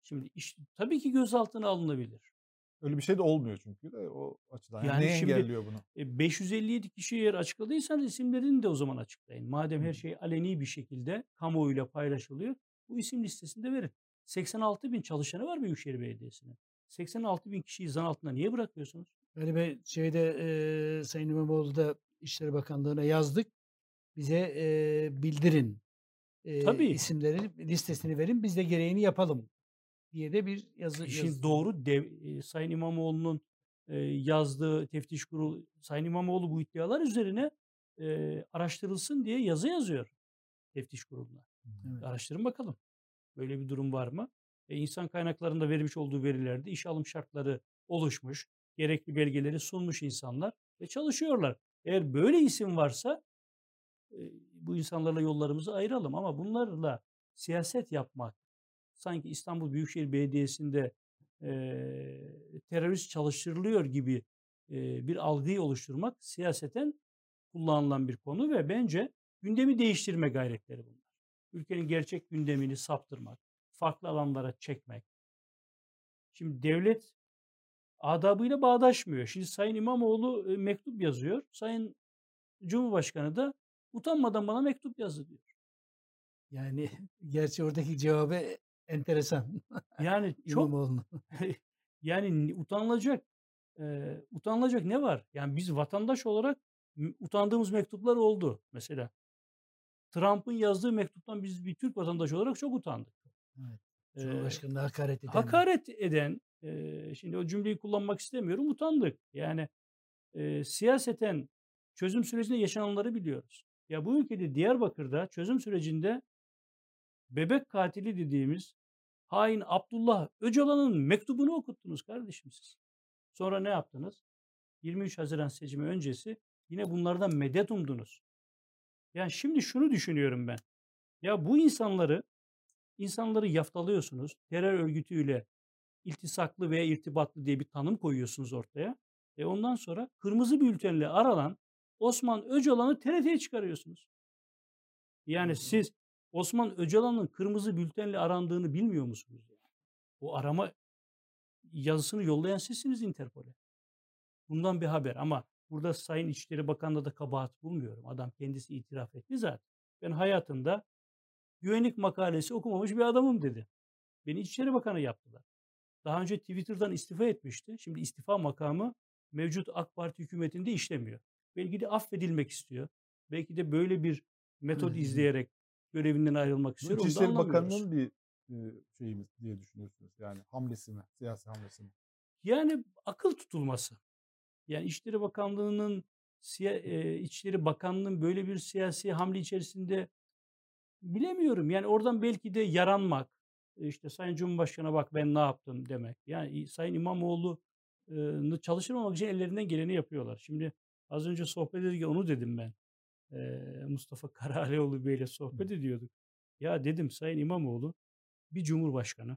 Şimdi iş, tabii ki gözaltına alınabilir. Öyle bir şey de olmuyor çünkü de o açıdan. Yani, Yani ne şimdi- engelliyor bunu? E, 557 kişi eğer açıkladıysanız isimlerini de o zaman açıklayın. Madem her şey aleni bir şekilde kamuoyuyla paylaşılıyor, bu isim listesinde verin. 86 bin çalışanı var Büyükşehir Belediyesi'nin. 86 bin kişiyi zan altında niye bırakıyorsunuz? Yani ben şeyde e, Sayın İmamoğlu da İçişleri Bakanlığı'na yazdık. Bize e, bildirin. E, Tabii. isimleri listesini verin. Biz de gereğini yapalım diye de bir yazı Şimdi yazdı. doğru dev, e, Sayın İmamoğlu'nun e, yazdığı teftiş kurulu, Sayın İmamoğlu bu iddialar üzerine e, araştırılsın diye yazı yazıyor teftiş kuruluna. Evet. Araştırın bakalım. Böyle bir durum var mı? E, insan kaynaklarında vermiş olduğu verilerde iş alım şartları oluşmuş, gerekli belgeleri sunmuş insanlar ve çalışıyorlar. Eğer böyle isim varsa e, bu insanlarla yollarımızı ayıralım ama bunlarla siyaset yapmak, sanki İstanbul Büyükşehir Belediyesi'nde e, terörist çalıştırılıyor gibi e, bir algıyı oluşturmak siyaseten kullanılan bir konu ve bence gündemi değiştirme gayretleri bunlar. Ülkenin gerçek gündemini saptırmak, farklı alanlara çekmek. Şimdi devlet adabıyla bağdaşmıyor. Şimdi Sayın İmamoğlu e, mektup yazıyor. Sayın Cumhurbaşkanı da utanmadan bana mektup yazdı diyor. Yani *laughs* gerçi oradaki cevabı enteresan. Yani *laughs* çok *laughs* yani ni- utanılacak e, utanılacak ne var? Yani biz vatandaş olarak utandığımız mektuplar oldu mesela. Trump'ın yazdığı mektuptan biz bir Türk vatandaşı olarak çok utandık. Evet. Ee, Cumhurbaşkanı'na hakaret eden. hakaret eden, e, şimdi o cümleyi kullanmak istemiyorum, utandık. Yani e, siyaseten çözüm sürecinde yaşananları biliyoruz. Ya bu ülkede Diyarbakır'da çözüm sürecinde bebek katili dediğimiz hain Abdullah Öcalan'ın mektubunu okuttunuz kardeşim siz. Sonra ne yaptınız? 23 Haziran seçimi öncesi yine bunlardan medet umdunuz. Yani şimdi şunu düşünüyorum ben. Ya bu insanları insanları yaftalıyorsunuz. Terör örgütüyle iltisaklı veya irtibatlı diye bir tanım koyuyorsunuz ortaya. E ondan sonra kırmızı bültenle aranan Osman Öcalan'ı TRT'ye çıkarıyorsunuz. Yani siz Osman Öcalan'ın kırmızı bültenle arandığını bilmiyor musunuz? Yani? O arama yazısını yollayan sizsiniz Interpol'e. Bundan bir haber ama burada Sayın İçişleri Bakanı'na da kabahat bulmuyorum. Adam kendisi itiraf etti zaten. Ben hayatımda güvenlik makalesi okumamış bir adamım dedi. Beni İçişleri Bakanı yaptılar. Daha önce Twitter'dan istifa etmişti. Şimdi istifa makamı mevcut AK Parti hükümetinde işlemiyor. Belki de affedilmek istiyor. Belki de böyle bir metod izleyerek görevinden ayrılmak Bu istiyor. İçişleri anlamıyoruz. Bakanı'nın bir şeyi mi diye düşünüyorsunuz? Yani hamlesi mi? Siyasi hamlesi mi? Yani akıl tutulması. Yani İçişleri Bakanlığı'nın İçişleri Bakanlığı'nın böyle bir siyasi hamle içerisinde bilemiyorum. Yani oradan belki de yaranmak, işte Sayın Cumhurbaşkanı'na bak ben ne yaptım demek. Yani Sayın İmamoğlu'nu çalıştırmamak için ellerinden geleni yapıyorlar. Şimdi az önce sohbet ederken onu dedim ben. Mustafa Karalioğlu *laughs* Bey'le sohbet ediyorduk. Ya dedim Sayın İmamoğlu bir cumhurbaşkanı,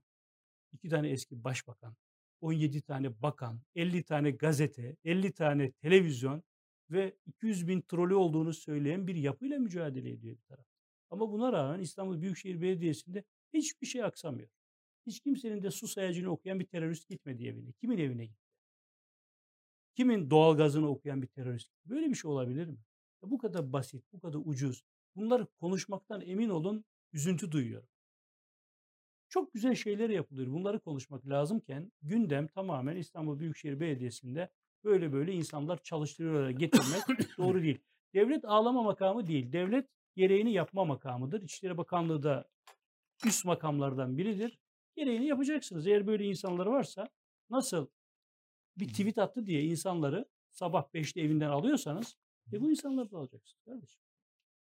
iki tane eski başbakan, 17 tane bakan, 50 tane gazete, 50 tane televizyon ve 200 bin trolü olduğunu söyleyen bir yapıyla mücadele ediyor bir taraf. Ama buna rağmen İstanbul Büyükşehir Belediyesi'nde hiçbir şey aksamıyor. Hiç kimsenin de su sayacını okuyan bir terörist gitmedi evine. Kimin evine gitti? Kimin doğalgazını okuyan bir terörist? Böyle bir şey olabilir mi? Bu kadar basit, bu kadar ucuz. Bunları konuşmaktan emin olun üzüntü duyuyorum. Çok güzel şeyler yapılıyor. Bunları konuşmak lazımken gündem tamamen İstanbul Büyükşehir Belediyesi'nde böyle böyle insanlar çalıştırıyorlar getirmek *coughs* doğru değil. Devlet ağlama makamı değil. Devlet gereğini yapma makamıdır. İçişleri Bakanlığı da üst makamlardan biridir. Gereğini yapacaksınız. Eğer böyle insanlar varsa nasıl bir tweet attı diye insanları sabah 5'te evinden alıyorsanız e bu insanları da alacaksınız kardeşim.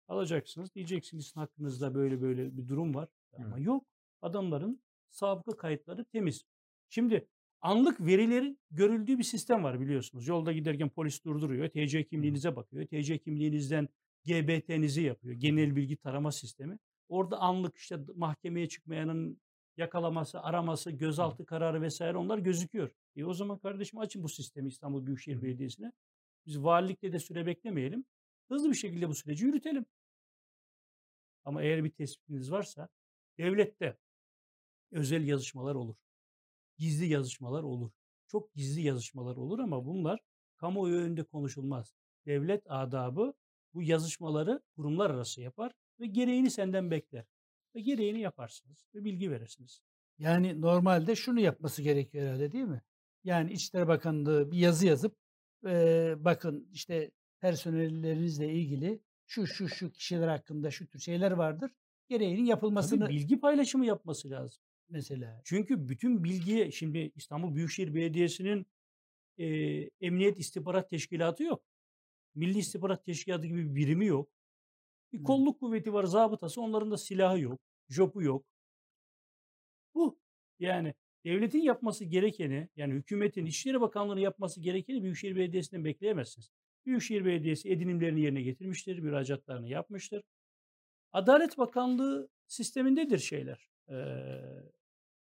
Alacaksınız. Diyeceksiniz hakkınızda böyle böyle bir durum var. Ama yok. Adamların sabıka kayıtları temiz. Şimdi anlık verilerin görüldüğü bir sistem var biliyorsunuz. Yolda giderken polis durduruyor. TC kimliğinize bakıyor. TC kimliğinizden GBT'nizi yapıyor. Genel bilgi tarama sistemi. Orada anlık işte mahkemeye çıkmayanın yakalaması, araması, gözaltı kararı vesaire onlar gözüküyor. E o zaman kardeşim açın bu sistemi İstanbul Büyükşehir Belediyesi'ne. Biz valilikte de süre beklemeyelim. Hızlı bir şekilde bu süreci yürütelim. Ama eğer bir tespitiniz varsa devlette özel yazışmalar olur. Gizli yazışmalar olur. Çok gizli yazışmalar olur ama bunlar kamuoyu önünde konuşulmaz. Devlet adabı bu yazışmaları kurumlar arası yapar ve gereğini senden bekler. Ve gereğini yaparsınız ve bilgi verirsiniz. Yani normalde şunu yapması gerekiyor herhalde değil mi? Yani İçişleri Bakanlığı bir yazı yazıp eee, bakın işte personellerinizle ilgili şu şu şu kişiler hakkında şu tür şeyler vardır. Gereğinin Tabii yapılmasını bilgi paylaşımı yapması lazım. mesela. Çünkü bütün bilgiye şimdi İstanbul Büyükşehir Belediyesi'nin eee, Emniyet İstihbarat Teşkilatı yok. Milli İstihbarat Teşkilatı gibi bir birimi yok. Bir kolluk kuvveti var, zabıtası. Onların da silahı yok, jopu yok. Bu. Yani devletin yapması gerekeni, yani hükümetin, İçişleri Bakanlığı'nın yapması gerekeni Büyükşehir Belediyesi'nden bekleyemezsiniz. Büyükşehir Belediyesi edinimlerini yerine getirmiştir, müracaatlarını yapmıştır. Adalet Bakanlığı sistemindedir şeyler, eee,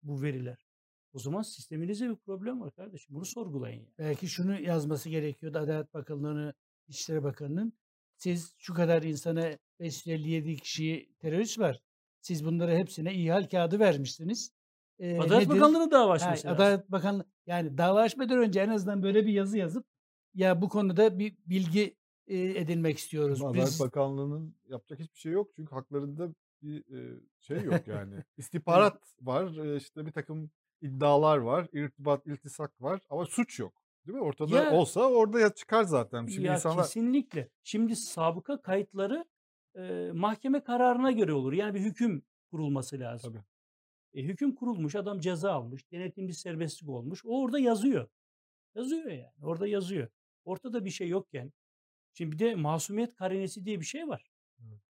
bu veriler. O zaman sisteminizde bir problem var kardeşim. Bunu sorgulayın. yani. Belki şunu yazması gerekiyordu Adalet Bakanlığı'nın, İçişleri Bakanı'nın. Siz şu kadar insana 557 kişi terörist var. Siz bunları hepsine ihal kağıdı vermişsiniz. Eee, Adalet nedir? Bakanlığı'nın dava açması lazım. Adalet Bakanlığı yani dava açmadan önce en azından böyle bir yazı yazıp ya bu konuda bir bilgi eee, edinmek istiyoruz. Ama Adalet Biz Bakanlığı'nın yapacak hiçbir şey yok. Çünkü haklarında bir e, şey yok yani. *laughs* İstihbarat var. e, işte bir takım iddialar var. irtibat, iltisak var. Ama suç yok. Değil mi? Ortada Ya- olsa orada ya çıkar zaten. Şimdi ya insanlar kesinlikle. Şimdi sabıka kayıtları e, mahkeme kararına göre olur. Yani bir hüküm kurulması lazım. Tabii. E, hüküm kurulmuş, adam ceza almış, denetimli serbestlik olmuş. O orada yazıyor. Yazıyor yani. Orada yazıyor. Ortada bir şey yokken. Şimdi bir de masumiyet karinesi diye bir şey var.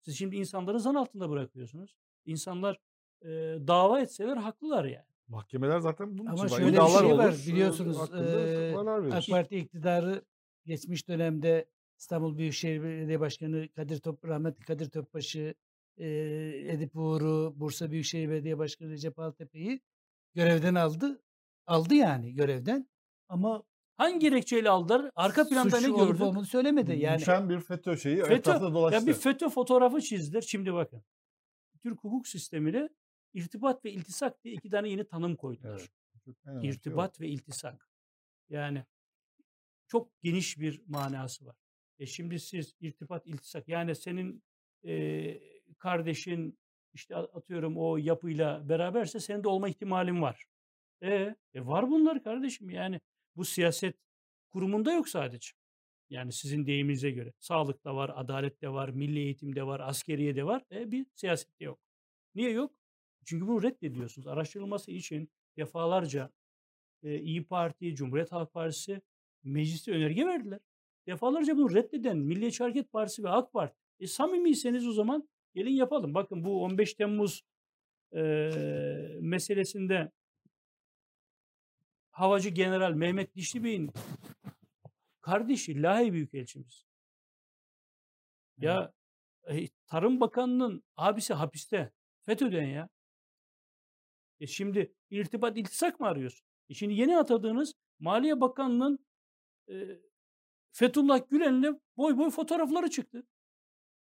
Siz şimdi insanları zan altında bırakıyorsunuz. İnsanlar e, dava etseler haklılar yani. mahkemeler zaten bunun Ama için şöyle bir şey var, olur, e, biliyorsunuz, verir. AK Parti iktidarı geçmiş dönemde İstanbul Büyükşehir Belediye Başkanı Kadir Top, rahmetli Kadir Topbaşı, eee, Edip Uğur'u, Bursa Büyükşehir Belediye Başkanı Recep Altepe'yi görevden aldı. Aldı yani görevden. Ama Hangi gerekçeyle aldılar? Arka planda ne gördük? olmadığını söylemedi. Yani Düşen bir FETÖ şeyi FETÖ, dolaştı. ya bir FETÖ fotoğrafı çizdiler. Şimdi bakın. Türk hukuk sistemine irtibat ve iltisak diye iki tane yeni tanım koydular. Evet. Önemli şey. İrtibat ve iltisak. Yani çok geniş bir manası var. E şimdi siz irtibat, iltisak yani senin e, kardeşin işte atıyorum o yapıyla beraberse senin de olma ihtimalin var. E, e var bunlar kardeşim yani bu siyaset kurumunda yok sadece. Yani sizin deyiminize göre. Sağlıkta var, adalette var, milli eğitimde var, askeriyede var. E bir siyasette yok. Niye yok? Çünkü bunu reddediyorsunuz. Araştırılması için defalarca e, İyi Parti, Cumhuriyet Halk Partisi mecliste önerge verdiler. Defalarca bunu reddeden Milliyetçi Hareket Partisi ve AK Parti. E samimiyseniz o zaman gelin yapalım. Bakın bu 15 Temmuz e, meselesinde Havacı General Mehmet Dişli Bey'in kardeşi Lahey Büyükelçimiz. Ya e, Tarım Bakanı'nın abisi hapiste. FETÖ'den ya. E şimdi irtibat iltisak mı arıyorsun? E şimdi yeni atadığınız Maliye Bakanı'nın e, Fethullah Gülen'le boy boy fotoğrafları çıktı.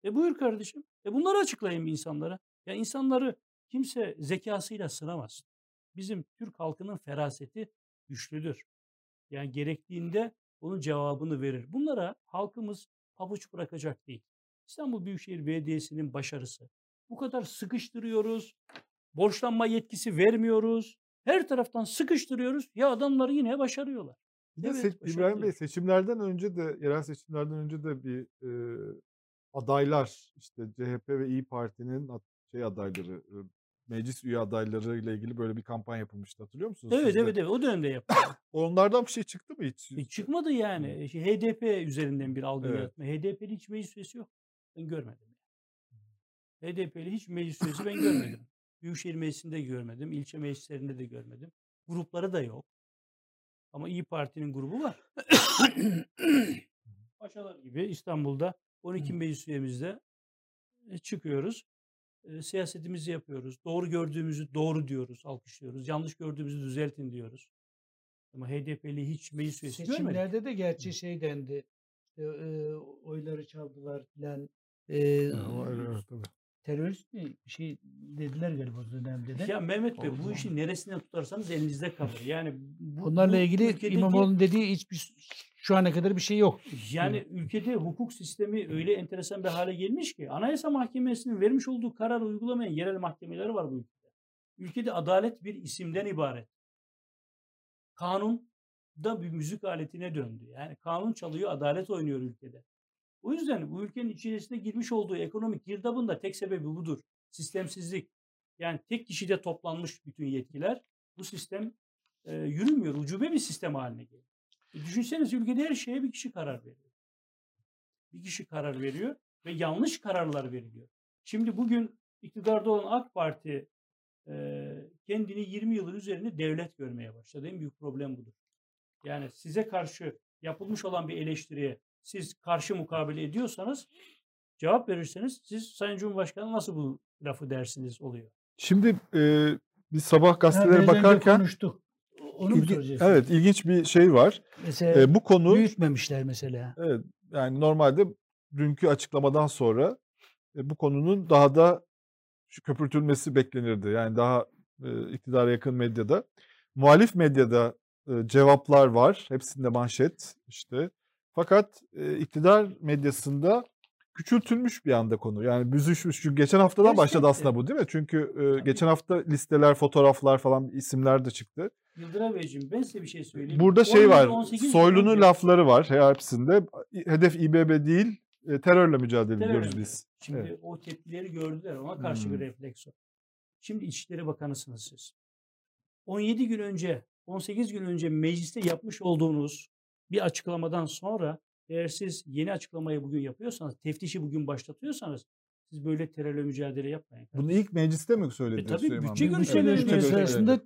E buyur kardeşim. E bunları açıklayın bir insanlara. Ya insanları kimse zekasıyla sınamaz. Bizim Türk halkının feraseti güçlüdür. Yani gerektiğinde onun cevabını verir. Bunlara halkımız pabuç bırakacak değil. İstanbul Büyükşehir Belediyesi'nin başarısı. Bu kadar sıkıştırıyoruz. Borçlanma yetkisi vermiyoruz. Her taraftan sıkıştırıyoruz. Ya adamlar yine başarıyorlar. Evet, se- İbrahim Bey seçimlerden önce de yerel seçimlerden önce de bir e, adaylar işte CHP ve İyi Parti'nin şey adayları meclis üye adayları ile ilgili böyle bir kampanya yapılmıştı hatırlıyor musunuz? Evet siz de? evet evet o dönemde yapıldı. *coughs* Onlardan bir şey çıktı mı hiç? E, Çıkmadı yani. E, şey, HDP üzerinden bir algı Evet. yaratma. HDP'li hiç meclis üyesi yok. Ben görmedim. HDP'li hiç meclis üyesi ben görmedim. *coughs* Büyükşehir Meclisi'nde görmedim. ilçe meclislerinde de görmedim. Grupları da yok. Ama İyi Parti'nin grubu var. *coughs* Paşalar gibi İstanbul'da 12 meclis üyemizde e, çıkıyoruz. E, siyasetimizi yapıyoruz. Doğru gördüğümüzü doğru diyoruz, alkışlıyoruz. Yanlış gördüğümüzü düzeltin diyoruz. Ama HDP'li hiç meclis üyesi görmedik. Seçimlerde de gerçi şey dendi. işte, e, oyları çaldılar filan. E, terörist mi bir şey dediler galiba o dönemde de. Ya Mehmet Bey bu Allah. işi neresinden tutarsanız elinizde kalır. Yani bu, Onlarla bu ilgili İmamoğlu'nun dediği hiçbir şu ana kadar bir şey yok. Yani ülkede hukuk sistemi öyle enteresan bir hale gelmiş ki Anayasa Mahkemesi'nin vermiş olduğu kararı uygulamayan yerel mahkemeleri var bu ülkede. Ülkede adalet bir isimden ibaret. Kanun da bir müzik aletine döndü. Yani kanun çalıyor, adalet oynuyor ülkede. O yüzden bu ülkenin içerisine girmiş olduğu ekonomik girdabın da tek sebebi budur. Sistemsizlik. Yani tek kişide toplanmış bütün yetkiler. Bu sistem e, yürümüyor. Ucube bir sistem haline geliyor. E, düşünsenize ülkede her şeye bir kişi karar veriyor. Bir kişi karar veriyor ve yanlış kararlar veriliyor. Şimdi bugün iktidarda olan AK Parti e, kendini 20 yılın üzerinde devlet görmeye başladı. En büyük problem budur. Yani size karşı yapılmış olan bir eleştiriye siz karşı mukabele ediyorsanız cevap verirseniz siz Sayın Cumhurbaşkanı nasıl bu lafı dersiniz oluyor. Şimdi e, biz sabah gazetelere bakarken konuştuk. Onu mu ilgi- soracaksın? evet ilginç bir şey var. Mesela E, bu konu büyütmemişler mesela. Evet, yani normalde dünkü açıklamadan sonra e, bu konunun daha da köpürtülmesi beklenirdi. Yani daha e, iktidara yakın medyada. Muhalif medyada e, cevaplar var. Hepsinde manşet işte. Fakat e, iktidar medyasında küçültülmüş bir anda konu. Yani büzüşmüş. Çünkü geçen haftadan başladı aslında bu değil mi? Çünkü e, geçen hafta listeler, fotoğraflar falan isimler de çıktı. Yıldıray Beyciğim ben size bir şey söyleyeyim. Burada şey 17, var. 18 gün Soylu'nun lafları var hepsinde. Hedef İBB değil, e, terörle mücadele Terör ediyoruz biz. Şimdi Evet. o tepkileri gördüler ona karşı bir Hmm. refleks o. Şimdi İçişleri Bakanısınız siz. 17 gün önce, 18 gün önce mecliste yapmış olduğunuz bir açıklamadan sonra eğer siz yeni açıklamayı bugün yapıyorsanız, teftişi bugün başlatıyorsanız siz böyle terörle mücadele yapmayın. Bunu ilk mecliste mi E söyledi tabii, Süleyman görüşmeleri Bütçe görüşmeleri sırasında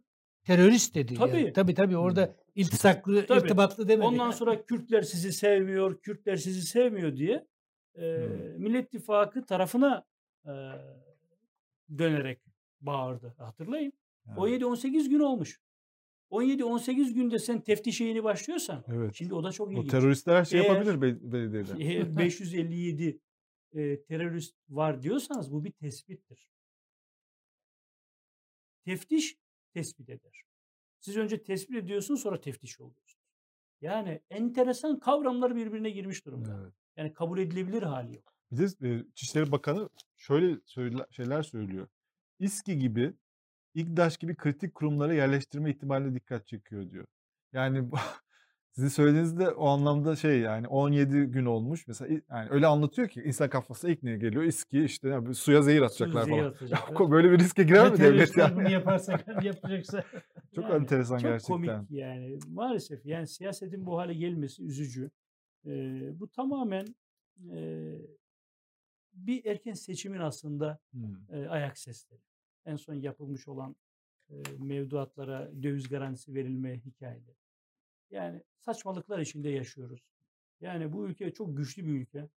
terörist dedi. yani. Tabii. Tabii tabii orada iltisaklı, Tabii. irtibatlı demedi. Ondan sonra Kürtler sizi sevmiyor, Kürtler sizi sevmiyor diye e, Hmm. Millet İttifakı tarafına e, dönerek bağırdı. Hatırlayın. Yani, 17-18 gün olmuş. 17-18 günde sen teftişe yeni başlıyorsan Evet. şimdi o da çok O ilginç. teröristler her şey Eğer- yapabilir be- belediyede. *laughs* E, 557 e, terörist var diyorsanız bu bir tespittir. Teftiş tespit eder. Siz önce tespit ediyorsunuz sonra teftiş oluyorsunuz. Yani enteresan kavramlar birbirine girmiş durumda. Evet. Yani kabul edilebilir hali yok. Bir de e, İçişleri Bakanı şöyle söyle- şeyler söylüyor. İSKİ gibi, İGDAŞ gibi kritik kurumlara yerleştirme ihtimaline dikkat çekiyor diyor. Yani *laughs* sizin söylediğinizde o anlamda şey yani 17 gün olmuş. Mesela yani öyle anlatıyor ki insan kafasına ilk ne geliyor? İSKİ işte ya bir suya zehir atacaklar zehir *laughs* falan. atacaklar. Böyle bir riske girer mi devlet yani? bunu yaparsa *laughs* yapacaksa. *laughs* Çok Yani enteresan çok gerçekten. komik yani. Maalesef yani siyasetin bu hale gelmesi üzücü. Ee, bu tamamen e, bir erken seçimin aslında Hmm. e, ayak sesleri. En son yapılmış olan e, mevduatlara döviz garantisi verilme hikayeleri. Yani saçmalıklar içinde yaşıyoruz. Yani bu ülke çok güçlü bir ülke.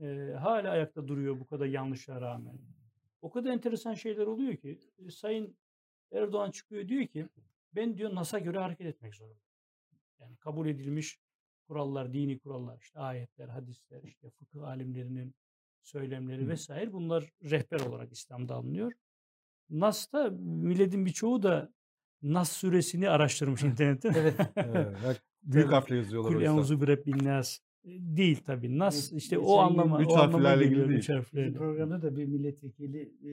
E, hala ayakta duruyor bu kadar yanlışlara rağmen. O kadar enteresan şeyler oluyor ki e, Sayın Erdoğan çıkıyor diyor ki ben diyor NAS'a göre hareket etmek zorundayım. Yani kabul edilmiş kurallar, dini kurallar, işte ayetler, hadisler, işte fıkıh alimlerinin söylemleri vesaire bunlar rehber olarak İslam'da alınıyor. Nas'ta milletin birçoğu da Nas suresini araştırmış internetten. Evet. *laughs* Evet, Büyük harfle yazıyorlar Kul oysa. euzu bi rabbin nas. E, Değil tabii. Nas işte geçen o anlama üç harflerle ilgili değil. Harflerle. Programda da bir milletvekili e,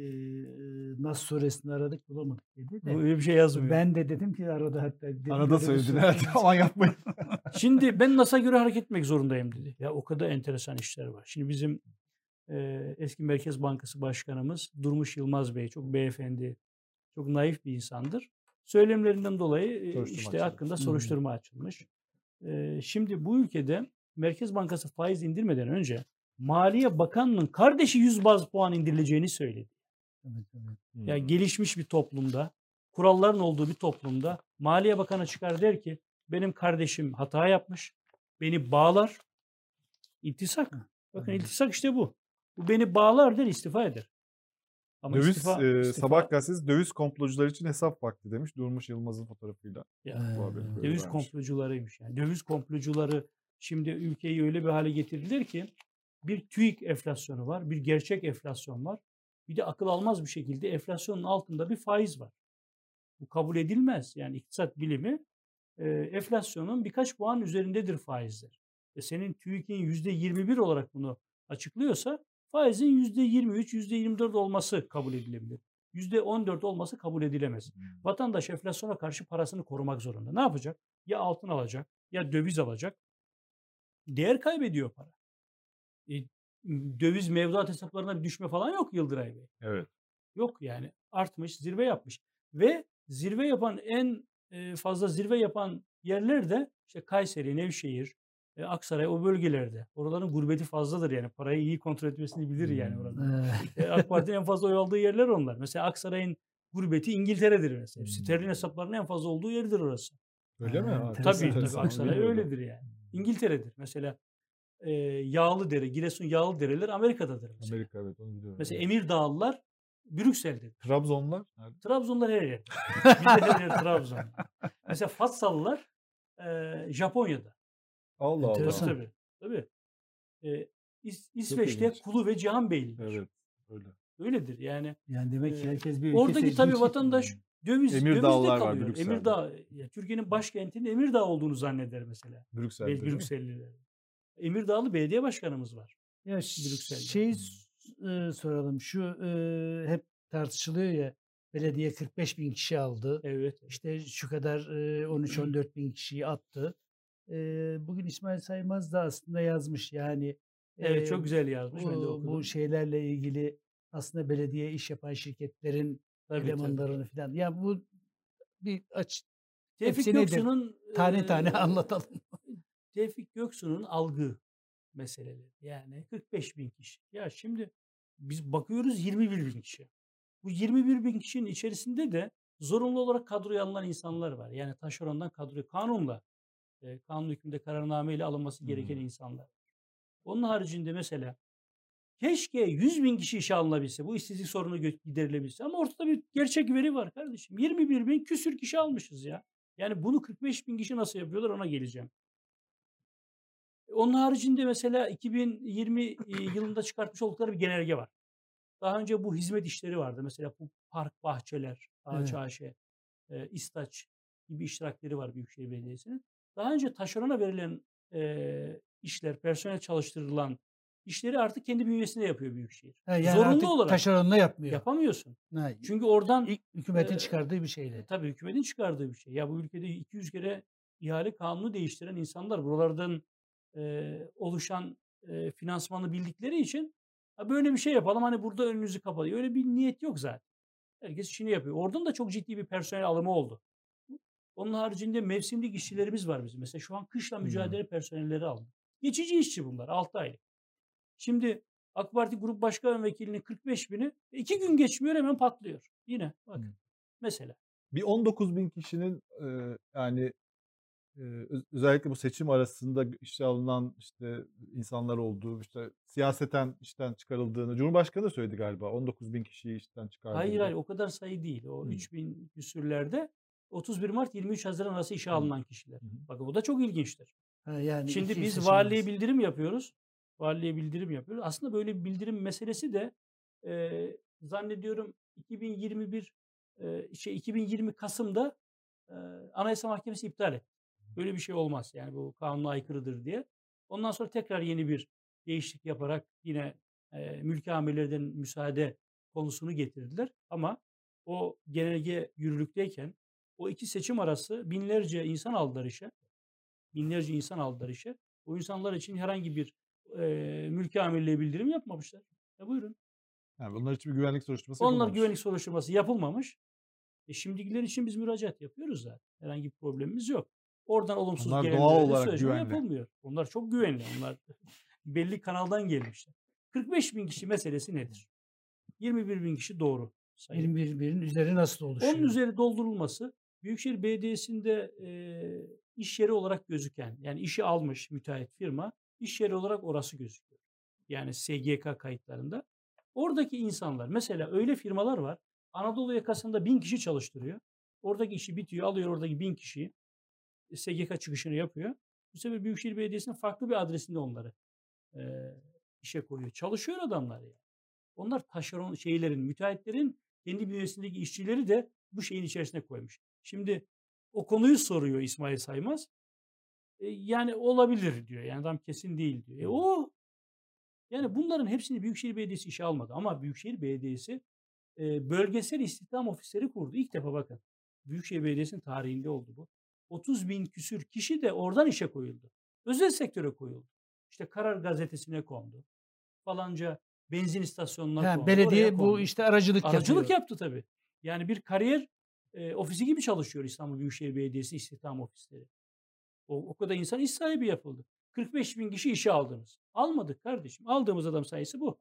Nas suresini aradık bulamadık dedi de. Öyle bir şey yazmıyor. Ben de dedim ki arada hatta. Arada sure- *laughs* evet aman yapmayın. Şimdi ben NAS'a göre hareket etmek zorundayım dedi. Ya o kadar enteresan işler var. Şimdi bizim e, eski Merkez Bankası Başkanımız Durmuş Yılmaz Bey çok beyefendi, çok naif bir insandır. Söylemlerinden dolayı Soruşturma işte açıldı. hakkında soruşturma açılmış. E, şimdi bu ülkede Merkez Bankası faiz indirmeden önce Maliye Bakanı'nın kardeşi 100 baz puan indirileceğini söyledi. Evet, evet. Ya gelişmiş bir toplumda, kuralların olduğu bir toplumda Maliye Bakanı çıkar der ki benim kardeşim hata yapmış, beni bağlar, iltisak. Bakın Hı. iltisak işte bu. Bu beni bağlar der istifa eder. Ama Döviz istifa, e, istifa- sabah gazetesi döviz komplocular için hesap vakti demiş. Durmuş Yılmaz'ın fotoğrafıyla. Ya, Bu haberi böyle döviz vermiş. komplocularıymış yani. Döviz komplocuları şimdi ülkeyi öyle bir hale getirdiler ki bir TÜİK enflasyonu var, bir gerçek enflasyon var. Bir de akıl almaz bir şekilde enflasyonun altında bir faiz var. Bu kabul edilmez. Yani iktisat bilimi e, enflasyonun birkaç puan üzerindedir faizler. E senin TÜİK'in %21 olarak bunu açıklıyorsa faizin %23, %24 olması kabul edilebilir. %14 olması kabul edilemez. Vatandaş enflasyona karşı parasını korumak zorunda. Ne yapacak? Ya altın alacak ya döviz alacak. Değer kaybediyor para. E, döviz mevduat hesaplarına bir düşme falan yok Yıldıray Bey. Evet. Yok yani artmış, zirve yapmış. Ve zirve yapan en e, fazla zirve yapan yerler de işte Kayseri, Nevşehir, e, Aksaray o bölgelerde. Oraların gurbeti fazladır yani. Parayı iyi kontrol etmesini bilir yani orada. Ee, E, AK Parti'nin en fazla oy aldığı yerler onlar. Mesela Aksaray'ın gurbeti İngiltere'dir mesela. Hmm. Sterlin hesaplarının en fazla olduğu yerdir orası. Öyle mi? Ha, Ha. Tabii tabii. Aksaray öyledir yani. İngiltere'dir. Mesela e, Yağlıdere, Giresun Yağlıdereler Amerika'dadır mesela. Amerika evet onu biliyorum. Mesela evet. Emirdağlılar Brüksel'dedir. Trabzonlar? nerede? Trabzonlar her yer. *laughs* Bizde her yer Trabzon. Mesela Fatsalılar e, Japonya'da. Allah Allah. Tabii tabii. tabii. E, İs- İsveçte. Kulu ve Cihanbeyli. Evet. Öyle. Öyledir yani. yani demek ki Ee, herkes bir ülke Oradaki tabii vatandaş döviz, Emirdağlılar dövizde var kalıyor. Brüksel'de. Emirdağ, ya Türkiye'nin başkentinin Emirdağ olduğunu zanneder mesela. Brüksel'de. Brükselliler. Emirdağlı belediye başkanımız var. Ya Brüksel'de. şey e, soralım. Şu e, hep tartışılıyor ya belediye 45 bin kişi aldı. Evet. İşte şu kadar e, 13-14 bin kişiyi attı. E, bugün İsmail Saymaz da aslında yazmış yani. Evet e, çok güzel yazmış. Ben de bu, okudum. bu şeylerle ilgili aslında belediye iş yapan şirketlerin Tabii, elemanlarını falan. Ya bu bir aç Tevfik? Göksu'nun tane tane *laughs* eee, anlatalım. Tevfik Göksu'nun algı meseleleri. Yani 45 bin kişi. Ya şimdi biz bakıyoruz 21 bin kişi. Bu 21 bin kişinin içerisinde de zorunlu olarak kadroya alınan insanlar var. Yani taşerondan kadroya kanunla, e, kanun hükmünde kararnameyle alınması gereken Hmm. insanlar. Onun haricinde mesela keşke 100 bin kişi işe alınabilse, bu işsizlik sorunu giderilebilse. Ama ortada bir gerçek veri var kardeşim. 21 bin küsür kişi almışız ya. Yani bunu 45 bin kişi nasıl yapıyorlar ona geleceğim. Onun haricinde mesela 2020 e, yılında çıkartmış oldukları bir genelge var. Daha önce bu hizmet işleri vardı. Mesela bu park, bahçeler, Evet. AÇAŞ, e, İstaç gibi iştirakleri var Büyükşehir Belediyesi'nin. Daha önce taşerona verilen e, işler, personel çalıştırılan işleri artık kendi bünyesinde yapıyor Büyükşehir. Ha, yani Zorunlu artık olarak. taşeronla yapmıyor. Yapamıyorsun. Ha, Çünkü oradan ilk hükümetin e, çıkardığı bir şeyle. Tabii hükümetin çıkardığı bir şey. Ya bu ülkede 200 kere ihale kanunu değiştiren insanlar buralardan e, oluşan e, finansmanı bildikleri için ha böyle bir şey yapalım hani burada önünüzü kapatıyor. Öyle bir niyet yok zaten. Herkes işini yapıyor. Oradan da çok ciddi bir personel alımı oldu. Onun haricinde mevsimlik işçilerimiz var bizim. Mesela şu an kışla mücadele personelleri aldı. Geçici işçi bunlar 6 aylık. Şimdi AK Parti Grup Başkan Vekilinin 45 bini iki gün geçmiyor hemen patlıyor. Yine bak mesela. Bir 19 bin kişinin e, yani e, öz- özellikle bu seçim arasında işe alınan işte insanlar olduğu işte siyaseten işten çıkarıldığını Cumhurbaşkanı da söyledi galiba 19 bin kişiyi işten çıkardığını. Hayır hayır o kadar sayı değil. O Hı. 3000 küsürlerde 31 Mart 23 Haziran arası işe alınan kişiler. Hı hı. Bak o da çok ilginçtir. Ha, yani Şimdi biz arası. bildirim yapıyoruz. Valiye bildirim yapıyoruz. Aslında böyle bir bildirim meselesi de e, zannediyorum 2021 e, şey 2020 Kasım'da e, Anayasa Mahkemesi iptal etti. Böyle bir şey olmaz. Yani bu kanuna aykırıdır diye. Ondan sonra tekrar yeni bir değişiklik yaparak yine e, mülki amirlerden müsaade konusunu getirdiler. Ama o genelge yürürlükteyken o iki seçim arası binlerce insan aldılar işe. Binlerce insan aldılar işe. O insanlar için herhangi bir e, mülki amirliğe bildirim yapmamışlar. E buyurun. Yani bunlar için bir güvenlik soruşturması Onlar yapılmamış. güvenlik soruşturması yapılmamış. E şimdikiler için biz müracaat yapıyoruz zaten. Herhangi bir problemimiz yok. Oradan olumsuz Onlar doğal olarak güvenli. yapılmıyor. Onlar çok güvenli. Onlar *laughs* belli kanaldan gelmişler. 45 bin kişi meselesi nedir? 21 bin kişi doğru. sayı. 21 binin üzeri nasıl oluşuyor? Onun üzeri doldurulması Büyükşehir Belediyesi'nde e, iş yeri olarak gözüken yani işi almış müteahhit firma iş yeri olarak orası gözüküyor. Yani SGK kayıtlarında. Oradaki insanlar mesela öyle firmalar var Anadolu yakasında bin kişi çalıştırıyor. Oradaki işi bitiyor alıyor oradaki bin kişiyi e, SGK çıkışını yapıyor. Bu sefer Büyükşehir Belediyesi'nin farklı bir adresinde onları e, işe koyuyor. Çalışıyor adamlar yani. Onlar taşeron şeylerin, müteahhitlerin kendi bünyesindeki işçileri de bu şeyin içerisine koymuş. Şimdi o konuyu soruyor İsmail Saymaz. E, yani olabilir diyor. Yani adam kesin değil diyor. E, o yani bunların hepsini Büyükşehir Belediyesi işe almadı. Ama Büyükşehir Belediyesi e, bölgesel istihdam ofisleri kurdu. İlk defa bakın. Büyükşehir Belediyesi'nin tarihinde oldu bu. 30 bin küsür kişi de oradan işe koyuldu. Özel sektöre koyuldu. İşte Karar Gazetesi'ne kondu. Falanca benzin istasyonuna Ha, kondu. belediye oraya bu kondu. işte aracılık, Aracılık yapıyor. yaptı tabii. Yani bir kariyer e, ofisi gibi çalışıyor İstanbul Büyükşehir Belediyesi istihdam ofisleri. O, o kadar insan iş sahibi yapıldı. 45 bin kişi işe aldınız. Almadık kardeşim. Aldığımız adam sayısı bu.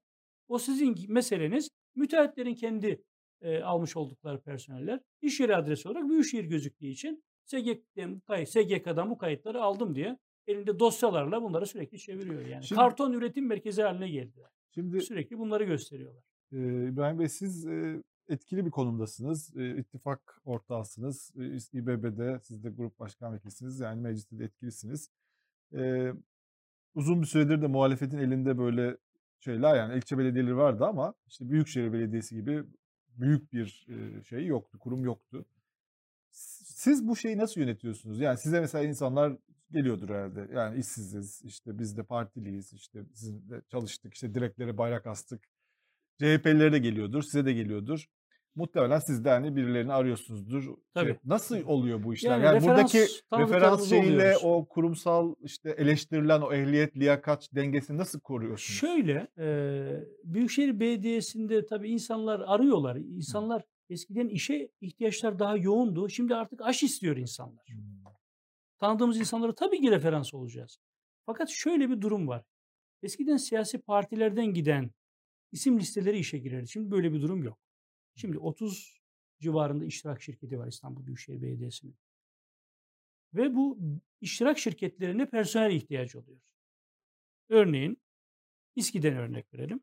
O sizin meseleniz müteahhitlerin kendi e, almış oldukları personeller. İş yeri adresi olarak Büyükşehir gözüktüğü için kayıt, SGK'dan bu kayıtları aldım diye elinde dosyalarla bunları sürekli çeviriyor. Yani Şimdi- karton üretim merkezi haline geldi. Şimdi Sürekli bunları gösteriyorlar. e, İbrahim Bey siz e, etkili bir konumdasınız. E, ittifak ortağısınız. İBB'de siz de grup başkan vekilisiniz. Yani mecliste de etkilisiniz. Uzun bir süredir de muhalefetin elinde böyle şeyler yani ilçe belediyeleri vardı ama işte Büyükşehir Belediyesi gibi büyük bir şey yoktu, kurum yoktu. Siz bu şeyi nasıl yönetiyorsunuz? Yani size mesela insanlar geliyordur herhalde. Yani işsiziz, işte biz de partiliyiz, işte sizinle çalıştık, işte direklere bayrak astık. CHP'lilere de geliyordur, size de geliyordur. Muhtemelen siz de hani birilerini arıyorsunuzdur. Şey, Tabii. nasıl oluyor bu işler? Yani Yani, referans buradaki referans şeyiyle oluyoruz. o kurumsal işte eleştirilen o ehliyet, liyakat dengesini nasıl koruyorsunuz? Şöyle, eee Büyükşehir Belediyesi'nde tabii insanlar arıyorlar. İnsanlar eskiden işe ihtiyaçlar daha yoğundu. Şimdi artık aş istiyor insanlar. Hmm. Tanıdığımız insanlara tabii ki referans olacağız. Fakat şöyle bir durum var. Eskiden siyasi partilerden giden isim listeleri işe girerdi. Şimdi böyle bir durum yok. Şimdi 30 civarında iştirak şirketi var İstanbul Büyükşehir Belediyesi'nin. Ve bu iştirak şirketlerine personel ihtiyacı oluyor. Örneğin İSKİ'den örnek verelim.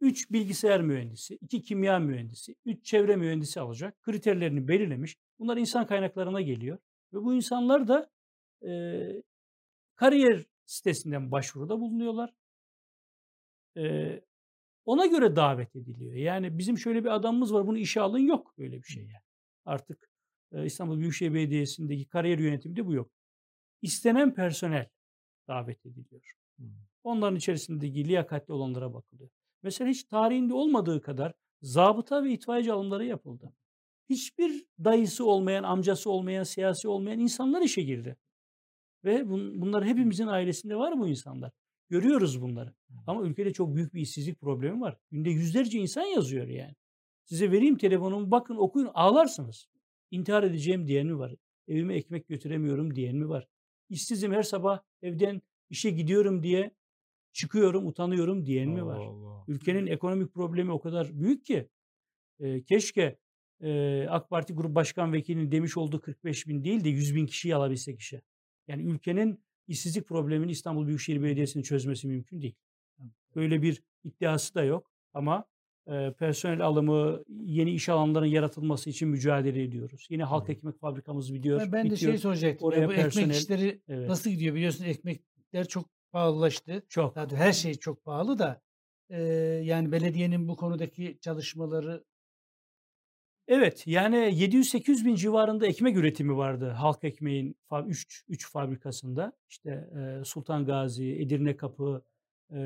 3 bilgisayar mühendisi, 2 kimya mühendisi, 3 çevre mühendisi alacak. Kriterlerini belirlemiş. Bunlar insan kaynaklarına geliyor. Ve bu insanlar da e, kariyer sitesinden başvuruda bulunuyorlar. E, ona göre davet ediliyor. Yani bizim şöyle bir adamımız var bunu işe alın yok böyle bir şey yani. Artık İstanbul Büyükşehir Belediyesi'ndeki kariyer yönetiminde bu yok. İstenen personel davet ediliyor. Onların içerisindeki liyakatli olanlara bakılıyor. Mesela hiç tarihinde olmadığı kadar zabıta ve itfaiyeci alımları yapıldı. Hiçbir dayısı olmayan, amcası olmayan, siyasi olmayan insanlar işe girdi. Ve bun- bunlar hepimizin ailesinde var bu insanlar. Görüyoruz bunları. Ama ülkede çok büyük bir işsizlik problemi var. Günde yüzlerce insan yazıyor yani. Size vereyim telefonumu bakın okuyun ağlarsınız. İntihar edeceğim diyen mi var? Evime ekmek götüremiyorum diyen mi var? İşsizim her sabah evden işe gidiyorum diye çıkıyorum utanıyorum diyen mi var? Allah. Ülkenin ekonomik problemi o kadar büyük ki e, keşke e, AK Parti Grup Başkan Vekilinin demiş olduğu 45 bin değil de 100 bin kişiyi alabilsek işe. Yani ülkenin işsizlik problemini İstanbul Büyükşehir Belediyesi'nin çözmesi mümkün değil. Böyle bir iddiası da yok ama e, personel alımı, yeni iş alanlarının yaratılması için mücadele ediyoruz. Yine halk Hı. ekmek fabrikamız biliyor, ben de bitiyor. şey soracaktım. Oraya ya, bu personel- ekmek işleri Evet. nasıl gidiyor biliyorsun ekmekler çok pahalılaştı. Çok. Zaten her şey çok pahalı da e, yani belediyenin bu konudaki çalışmaları Evet yani 700-800 bin civarında ekmek üretimi vardı halk ekmeğin 3 3 fabrikasında. İşte e, Sultan Gazi, Edirne Kapı, e,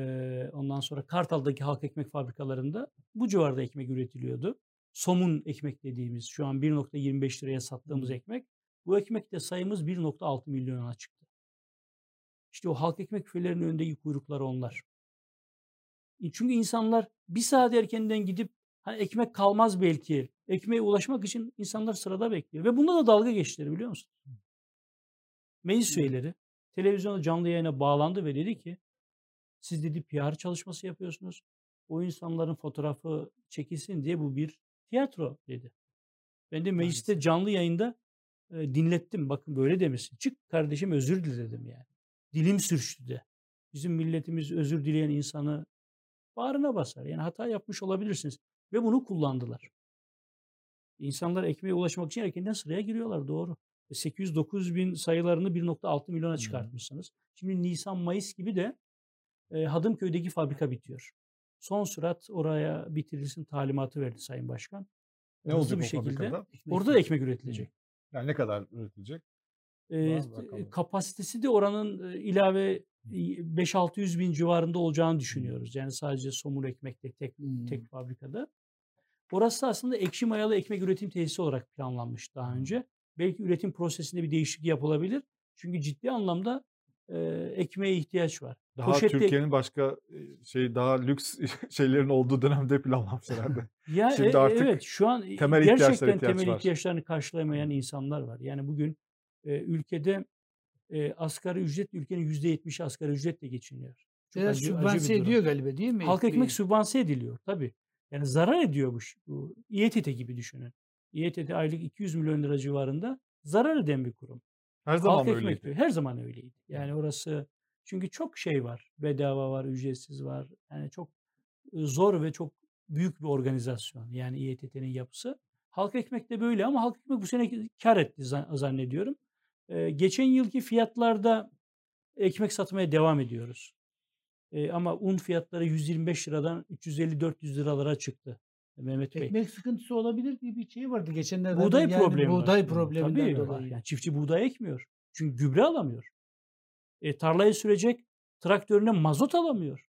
ondan sonra Kartal'daki halk ekmek fabrikalarında bu civarda ekmek üretiliyordu. Somun ekmek dediğimiz şu an 1.25 liraya sattığımız ekmek. Bu ekmekte sayımız 1.6 milyona çıktı. İşte o halk ekmek büfelerinin önündeki kuyruklar onlar. E, çünkü insanlar bir saat erkenden gidip hani ekmek kalmaz belki. Ekmeğe ulaşmak için insanlar sırada bekliyor. Ve bunda da dalga geçtiler biliyor musun? Meclis üyeleri televizyonda canlı yayına bağlandı ve dedi ki siz dedi PR çalışması yapıyorsunuz. O insanların fotoğrafı çekilsin diye bu bir tiyatro dedi. Ben de mecliste canlı yayında e, dinlettim. Bakın böyle demesin. Çık kardeşim özür diledim yani. Dilim sürçtü de. Bizim milletimiz özür dileyen insanı bağrına basar. Yani hata yapmış olabilirsiniz. Ve bunu kullandılar. İnsanlar ekmeğe ulaşmak için erkenden sıraya giriyorlar doğru. 800-900 bin sayılarını 1.6 milyona çıkartmışsınız. Şimdi Nisan-Mayıs gibi de e, Hadımköy'deki fabrika bitiyor. Son sürat oraya bitirilsin talimatı verdi Sayın Başkan. Ne Hızlı bir şekilde fabrikada? orada da ekmek üretilecek. Yani ne kadar üretilecek? E, kapasitesi de oranın e, ilave 5-600 bin civarında olacağını düşünüyoruz. Yani sadece somur ekmekte tek Hmm. tek fabrikada. Orası aslında ekşi mayalı ekmek üretim tesisi olarak planlanmış daha önce. Belki üretim prosesinde bir değişiklik yapılabilir. Çünkü ciddi anlamda e, ekmeğe ihtiyaç var. Daha Poşette- Türkiye'nin başka e, şey daha lüks *laughs* şeylerin olduğu dönemde planlanmış herhalde. *laughs* Ya Şimdi e- artık evet şu an temel ihtiyaçlara gerçekten ihtiyaç temel var. ihtiyaçlarını karşılayamayan insanlar var. Yani bugün e, ülkede e, asgari ücret ülkenin %70'i asgari ücretle geçiniyor. Çok Biraz acı- acı sübvanse durum. ediyor galiba değil mi? Halk ekmek sübvanse ediliyor tabii. Yani zarar ediyor bu. bu İETT gibi düşünün. İETT aylık 200 milyon lira civarında zarar eden bir kurum. Her zaman Halk öyleydi. ekmek diyor. Her zaman öyleydi. Yani orası çünkü çok şey var. Bedava var, ücretsiz var. Yani çok zor ve çok büyük bir organizasyon. Yani İETT'nin yapısı. Halk ekmek de böyle ama halk ekmek bu sene kar etti zan- zannediyorum. Ee, geçen yılki fiyatlarda ekmek satmaya devam ediyoruz. Ee, ama un fiyatları 125 liradan 350-400 liralara çıktı. Mehmet Bey. Ekmek sıkıntısı olabilir diye bir şey vardı geçenlerde. Buğday yani problemi. Buğday probleminden Tabii dolayı. Yani çiftçi buğday ekmiyor. Çünkü gübre alamıyor. E, tarlayı sürecek traktörüne mazot alamıyor.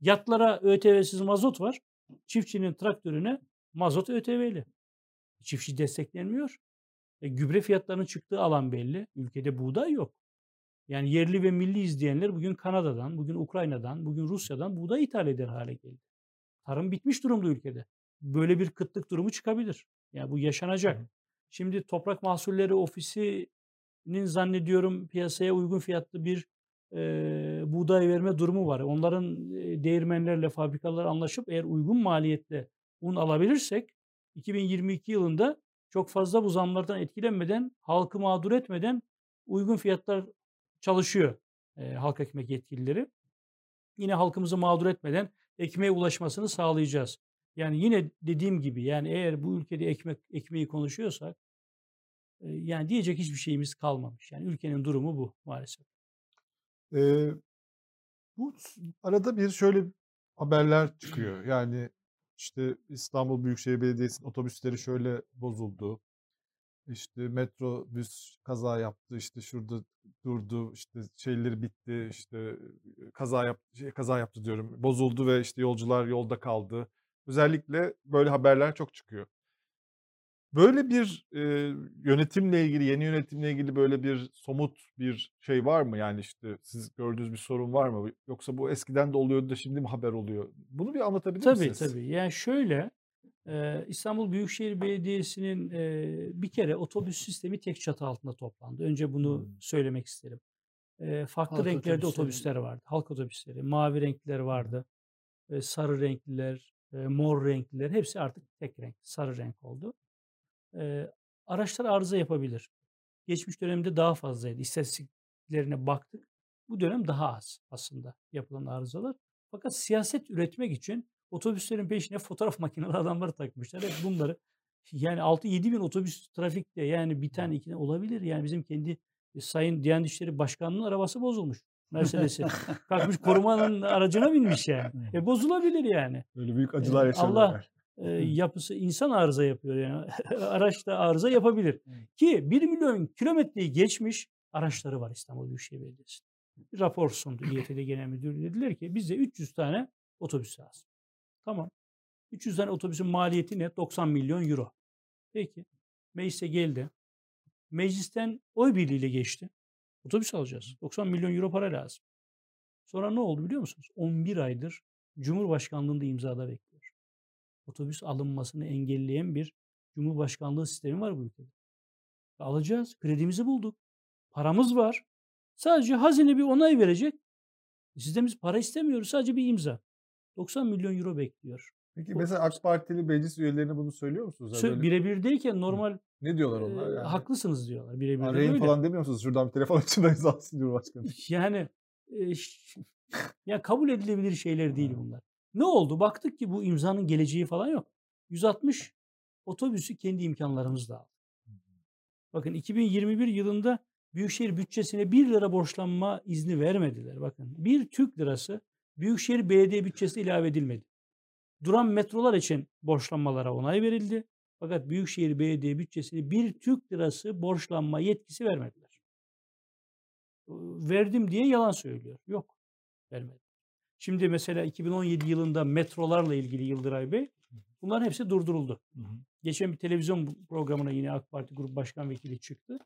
Yatlara ÖTV'siz mazot var. Çiftçinin traktörüne mazot ÖTV'li. Çiftçi desteklenmiyor. E, gübre fiyatlarının çıktığı alan belli. Ülkede buğday yok. Yani yerli ve milli izleyenler bugün Kanada'dan, bugün Ukrayna'dan, bugün Rusya'dan buğday ithal eder hale geldi. Tarım bitmiş durumda ülkede. Böyle bir kıtlık durumu çıkabilir. Yani bu yaşanacak. Şimdi Toprak Mahsulleri Ofisi'nin zannediyorum piyasaya uygun fiyatlı bir e, buğday verme durumu var. Onların e, değirmenlerle fabrikalar anlaşıp eğer uygun maliyetle un alabilirsek 2022 yılında çok fazla bu zamlardan etkilenmeden, halkı mağdur etmeden uygun fiyatlar çalışıyor e, halk ekmek yetkilileri. Yine halkımızı mağdur etmeden ekmeğe ulaşmasını sağlayacağız. Yani yine dediğim gibi yani eğer bu ülkede ekmek ekmeği konuşuyorsak e, yani diyecek hiçbir şeyimiz kalmamış. Yani ülkenin durumu bu maalesef. Ee, bu arada bir şöyle haberler çıkıyor. Yani işte İstanbul Büyükşehir Belediyesi'nin otobüsleri şöyle bozuldu. İşte metrobüs kaza yaptı, işte şurada durdu, işte şeyleri bitti, işte kaza yap şey, kaza yaptı diyorum. Bozuldu ve işte yolcular yolda kaldı. Özellikle böyle haberler çok çıkıyor. Böyle bir e, yönetimle ilgili, yeni yönetimle ilgili böyle bir somut bir şey var mı? Yani işte siz gördüğünüz bir sorun var mı? Yoksa bu eskiden de oluyordu da şimdi mi haber oluyor? Bunu bir anlatabilir Tabii misiniz? tabii. Yani şöyle e, İstanbul Büyükşehir Belediyesi'nin e, bir kere otobüs sistemi tek çatı altında toplandı. Önce bunu Hmm. söylemek isterim. E, farklı Halk renklerde otobüsleri. otobüsler vardı. Halk otobüsleri, mavi renkliler vardı. e, sarı renkliler, e, mor renkliler hepsi artık tek renk, sarı renk oldu. E, araçlar arıza yapabilir. Geçmiş dönemde daha fazlaydı. İstatistiklerine baktık. Bu dönem daha az aslında yapılan arızalar. Fakat siyaset üretmek için otobüslerin peşine fotoğraf *laughs* makineli adamları takmışlar. Hep bunları yani 6-7 bin otobüs trafikte yani bir tane iki olabilir. Yani bizim kendi e, Sayın Diyanet İşleri Başkanı'nın arabası bozulmuş. Mercedes'i. Kalkmış korumanın aracına binmiş yani. E bozulabilir yani. Böyle büyük acılar Ee, yaşanıyorlar. Allah e, yapısı insan arıza yapıyor yani. *laughs* Araç da arıza yapabilir. Ki 1 milyon kilometreyi geçmiş araçları var İstanbul Büyükşehir Belediyesi. Bir rapor sundu İETT Genel Müdürlüğü. Dediler ki bize 300 tane otobüs lazım. Tamam. 300 tane otobüsün maliyeti ne? 90 milyon euro. Peki. Meclise geldi. Meclisten oy birliğiyle geçti. Otobüs alacağız. 90 milyon euro para lazım. Sonra ne oldu biliyor musunuz? 11 aydır Cumhurbaşkanlığında imzada bekliyor. Otobüs alınmasını engelleyen bir Cumhurbaşkanlığı sistemi var bu ülkede. Alacağız. Kredimizi bulduk. Paramız var. Sadece hazine bir onay verecek. Sizden biz para istemiyoruz. Sadece bir imza. 90 milyon euro bekliyor. Peki mesela AK Partili meclis üyelerine bunu söylüyor musunuz? Yani böyle- Birebirdeyken normal ne diyorlar onlar? e, Yani? haklısınız diyorlar. Birebir Arayın falan demiyor musunuz? Şuradan bir telefon açın da *laughs* imzasın Cumhurbaşkanı. Yani e, ya kabul edilebilir şeyler değil bunlar. Ne oldu? Baktık ki bu imzanın geleceği falan yok. 160 otobüsü kendi imkanlarımızla aldık. Bakın 2021 yılında Büyükşehir bütçesine 1 lira borçlanma izni vermediler. Bakın bir Türk lirası Büyükşehir Belediye bütçesine ilave edilmedi. Duran metrolar için borçlanmalara onay verildi. Fakat Büyükşehir Belediye bütçesine bir Türk lirası borçlanma yetkisi vermediler. Verdim diye yalan söylüyor. Yok. Vermedi. Şimdi mesela 2017 yılında metrolarla ilgili Yıldıray Bey bunların hepsi durduruldu. Geçen bir televizyon programına yine AK Parti Grup Başkan Vekili çıktı.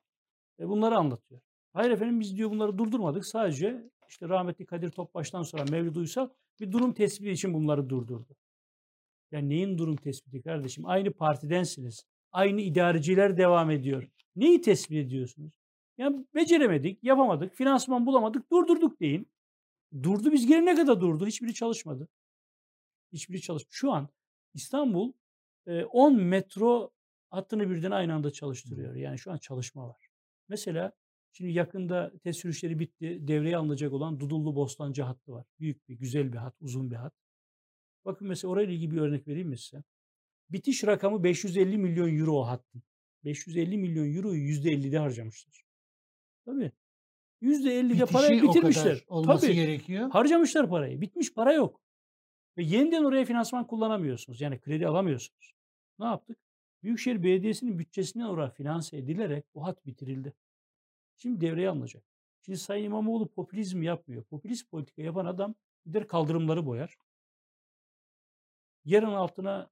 E bunları anlatıyor. Hayır efendim biz diyor bunları durdurmadık. Sadece işte rahmetli Kadir Topbaş'tan sonra Mevlüt Uysal bir durum tespiti için bunları durdurdu. Ya neyin durum tespiti kardeşim? Aynı partidensiniz. Aynı idareciler devam ediyor. Neyi tespit ediyorsunuz? Ya beceremedik, yapamadık, finansman bulamadık, durdurduk deyin. Durdu biz gelene kadar durdu. Hiçbiri çalışmadı. Hiçbiri çalış. Şu an İstanbul e, 10 metro hattını birden aynı anda çalıştırıyor. Yani şu an çalışma var. Mesela şimdi yakında test sürüşleri bitti. Devreye alınacak olan Dudullu Bostancı hattı var. Büyük bir, güzel bir hat, uzun bir hat. Bakın mesela orayla ilgili bir örnek vereyim mi size? Bitiş rakamı 550 milyon euro o hattın. 550 milyon euroyu %50'de harcamışlar. Tabii. %50'de parayı o bitirmişler. olması Tabii. gerekiyor. Harcamışlar parayı. Bitmiş para yok. Ve yeniden oraya finansman kullanamıyorsunuz. Yani kredi alamıyorsunuz. Ne yaptık? Büyükşehir Belediyesi'nin bütçesinden oraya finanse edilerek bu hat bitirildi. Şimdi devreye alınacak. Şimdi Sayın İmamoğlu popülizm yapmıyor. Popülist politika yapan adam gider kaldırımları boyar. Yarın altına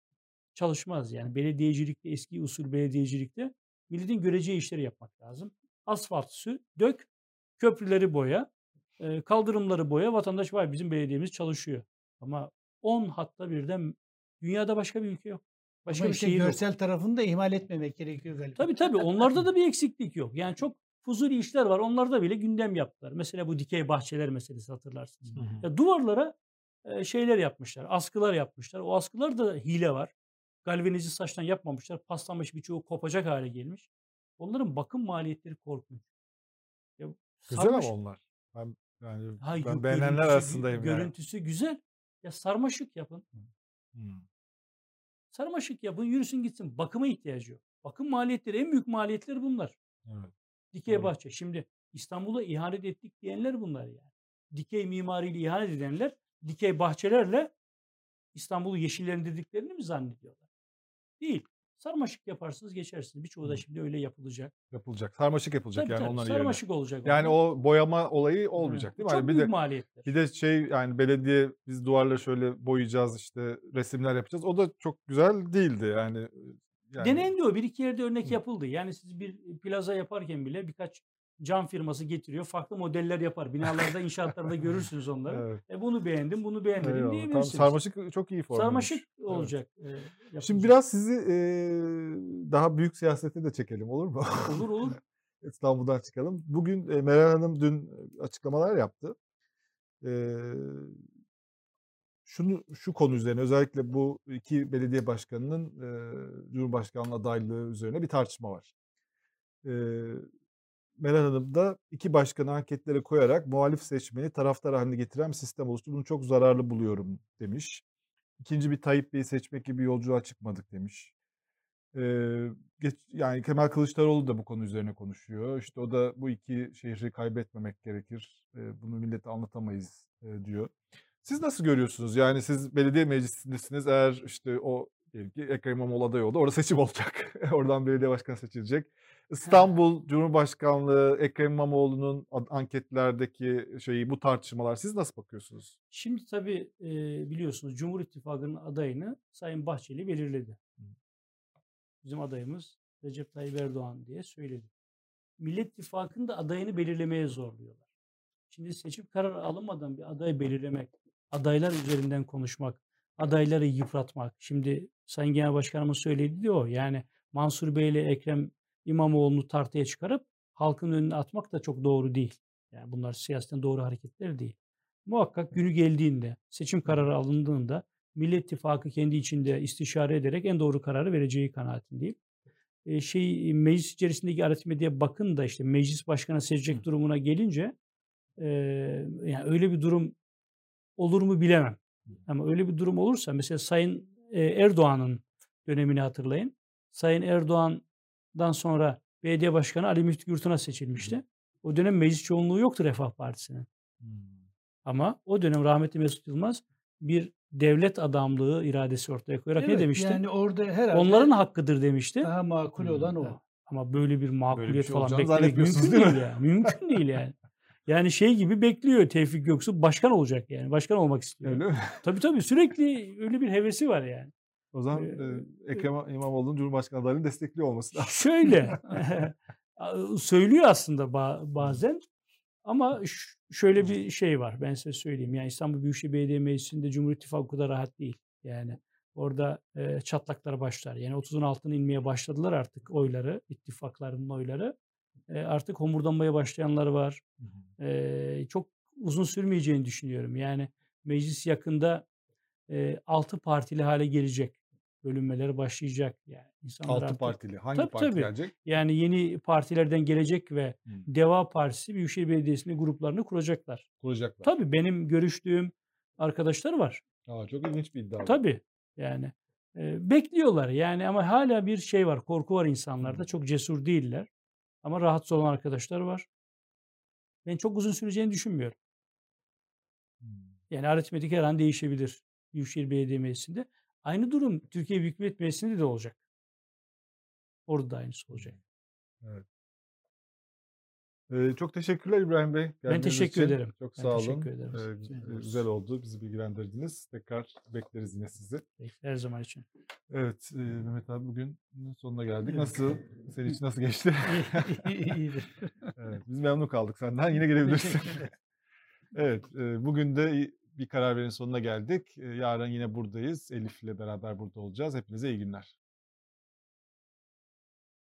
çalışmaz. Yani belediyecilikte, eski usul belediyecilikte milletin göreceği işleri yapmak lazım. Asfalt sü, dök, köprüleri boya, e, kaldırımları boya. Vatandaş var bizim belediyemiz çalışıyor. Ama 10 hatta birden dünyada başka bir ülke yok. Başka Ama bir işte şehir yok. görsel tarafını da ihmal etmemek gerekiyor galiba. Tabii tabii onlarda da bir eksiklik yok. Yani çok fuzuli işler var. Onlarda bile gündem yaptılar. Mesela bu dikey bahçeler meselesi hatırlarsınız. Ya duvarlara e, şeyler yapmışlar. Askılar yapmışlar. O askılar da hile var. Galvanize saçtan yapmamışlar. Paslanmış birçoğu kopacak hale gelmiş. Onların bakım maliyetleri korkunç. Ya, Güzel sarmaş- ama onlar. Ben yani Ha, ben yok, beğenenler görüntüsü arasındayım yani. Görüntüsü güzel. Ya sarmaşık yapın. Hmm. Sarmaşık yapın yürüsün gitsin. Bakıma ihtiyacı yok. Bakım maliyetleri en büyük maliyetleri bunlar. Evet. Dikey Doğru. bahçe. Şimdi İstanbul'a ihanet ettik diyenler bunlar yani. Dikey mimariyle ihanet edenler dikey bahçelerle İstanbul'u yeşillendirdiklerini mi zannediyorlar? Değil. Sarmaşık yaparsınız geçersiniz. Birçoğu da Hı. şimdi öyle yapılacak. Yapılacak. Sarmaşık yapılacak Tabii yani tabii, onların yerine. sarmaşık olacak. Yani onlar. o boyama olayı olmayacak değil mi? Çok Hani bir büyük de maliyetler. bir de şey yani belediye biz duvarları şöyle boyayacağız işte resimler yapacağız. O da çok güzel değildi yani. Yani Denendi o. Bir iki yerde örnek Hı. yapıldı. Yani siz bir plaza yaparken bile birkaç cam firması getiriyor. Farklı modeller yapar. Binalarda, inşaatlarda görürsünüz *laughs* onları. Evet. E bunu beğendim, bunu beğenmedim Eyvallah. Tam diyebilirsiniz. sarmaşık çok iyi formülmüş. Sarmaşık Evet. olacak. e, Şimdi biraz sizi e, daha büyük siyasete de çekelim olur mu? Olur *laughs* olur. İstanbul'dan çıkalım. Bugün e, Meral Hanım dün açıklamalar yaptı. E, şunu şu konu üzerine özellikle bu iki belediye başkanının e, Cumhurbaşkanlığı adaylığı üzerine bir tartışma var. E, Meral Hanım da iki başkanı anketlere koyarak muhalif seçmeni taraftar haline getiren bir sistem oluştu. Bunu çok zararlı buluyorum demiş. İkinci bir Tayyip Bey'i seçmek gibi bir yolculuğa çıkmadık demiş. Ee, geç, yani Kemal Kılıçdaroğlu da bu konu üzerine konuşuyor. İşte o da bu iki şehri kaybetmemek gerekir. Ee, bunu millete anlatamayız e, diyor. Siz nasıl görüyorsunuz? Yani siz belediye meclisindesiniz. Eğer işte o ki Ekrem İmamoğlu aday oldu. Orada seçim *laughs* olacak. Oradan belediye başkanı seçilecek. İstanbul Cumhurbaşkanlığı Ekrem İmamoğlu'nun anketlerdeki şeyi bu tartışmalar siz nasıl bakıyorsunuz? Şimdi tabii e, biliyorsunuz Cumhur İttifakı'nın adayını Sayın Bahçeli belirledi. Bizim adayımız Recep Tayyip Erdoğan diye söyledi. Millet İttifakı'nın da adayını belirlemeye zorluyorlar. Şimdi seçim kararı alınmadan bir aday belirlemek, adaylar üzerinden konuşmak, adayları yıpratmak. Şimdi Sayın Genel Başkanımız söyledi o. Yani Mansur Bey ile Ekrem İmamoğlu'nu tartıya çıkarıp halkın önüne atmak da çok doğru değil. Yani bunlar siyasetten doğru hareketler değil. Muhakkak günü geldiğinde, seçim kararı alındığında Millet İttifakı kendi içinde istişare ederek en doğru kararı vereceği kanaatindeyim. E, şey meclis içerisindeki aritmetiğe bakın da işte meclis başkanı seçecek durumuna gelince e, yani öyle bir durum olur mu bilemem. Ama öyle bir durum olursa mesela Sayın e, Erdoğan'ın dönemini hatırlayın. Sayın Erdoğan'dan sonra belediye başkanı Ali Müftü Gürtün'a seçilmişti. O dönem meclis çoğunluğu yoktu Refah Partisi'nin. Ama o dönem rahmetli Mesut Yılmaz bir devlet adamlığı iradesi ortaya koyarak ne Evet, demişti? Yani orada herhalde Onların hakkıdır demişti. daha makul olan o. Ama böyle bir makuliyet şey falan beklemek mümkün değil değil, yani. Mümkün değil yani. Yani şey gibi bekliyor Tevfik Göksu başkan olacak yani. Başkan olmak istiyor. Öyle mi? *laughs* Tabii tabii sürekli öyle bir hevesi var yani. O zaman Ee, e, Ekrem İmamoğlu'nun Cumhurbaşkanı adaylığını destekliyor olması lazım. Şöyle *laughs* *laughs* söylüyor aslında ba- bazen ama şöyle bir şey var ben size söyleyeyim. Yani İstanbul Büyükşehir Belediye Meclisi'nde Cumhur İttifakı kadar rahat değil. Yani orada e, çatlaklar başlar. Yani 30'un altına inmeye başladılar artık oyları, ittifakların oyları. E, artık homurdanmaya başlayanlar var. E, çok uzun sürmeyeceğini düşünüyorum. Yani meclis yakında e, altı partili hale gelecek. Bölünmeleri başlayacak. Yani insanlar Altı artık- partili. Hangi Tabii, parti tabii. gelecek? yani yeni partilerden gelecek ve Hı. Deva Partisi Büyükşehir Belediyesi'nde gruplarını kuracaklar. Kuracaklar. Tabii benim görüştüğüm arkadaşlar var. Aa, çok ilginç bir iddia. Tabii yani e, bekliyorlar yani ama hala bir şey var, korku var insanlarda. Çok cesur değiller ama rahatsız olan arkadaşlar var. Ben çok uzun süreceğini düşünmüyorum. Yani aritmetik her an değişebilir Büyükşehir Belediye Meclisi'nde. Aynı durum Türkiye Büyük Millet Meclisi'nde de olacak. Orada da aynısı olacak. Ee, çok teşekkürler İbrahim Bey. Ben teşekkür için. ederim. Çok Ben sağ olun. teşekkür ederim. Ee, güzel oldu. Bizi bilgilendirdiniz. Tekrar bekleriz yine sizi. Her zaman için. Evet e, Mehmet abi bugün sonuna geldik. Nasıl? Senin için nasıl geçti? *laughs* İyidir. *laughs* evet, biz memnun kaldık senden. Yine gelebilirsin. *laughs* evet, e, bugün de bir karar verin sonuna geldik. E, yarın yine buradayız. Elif ile beraber burada olacağız. Hepinize iyi günler.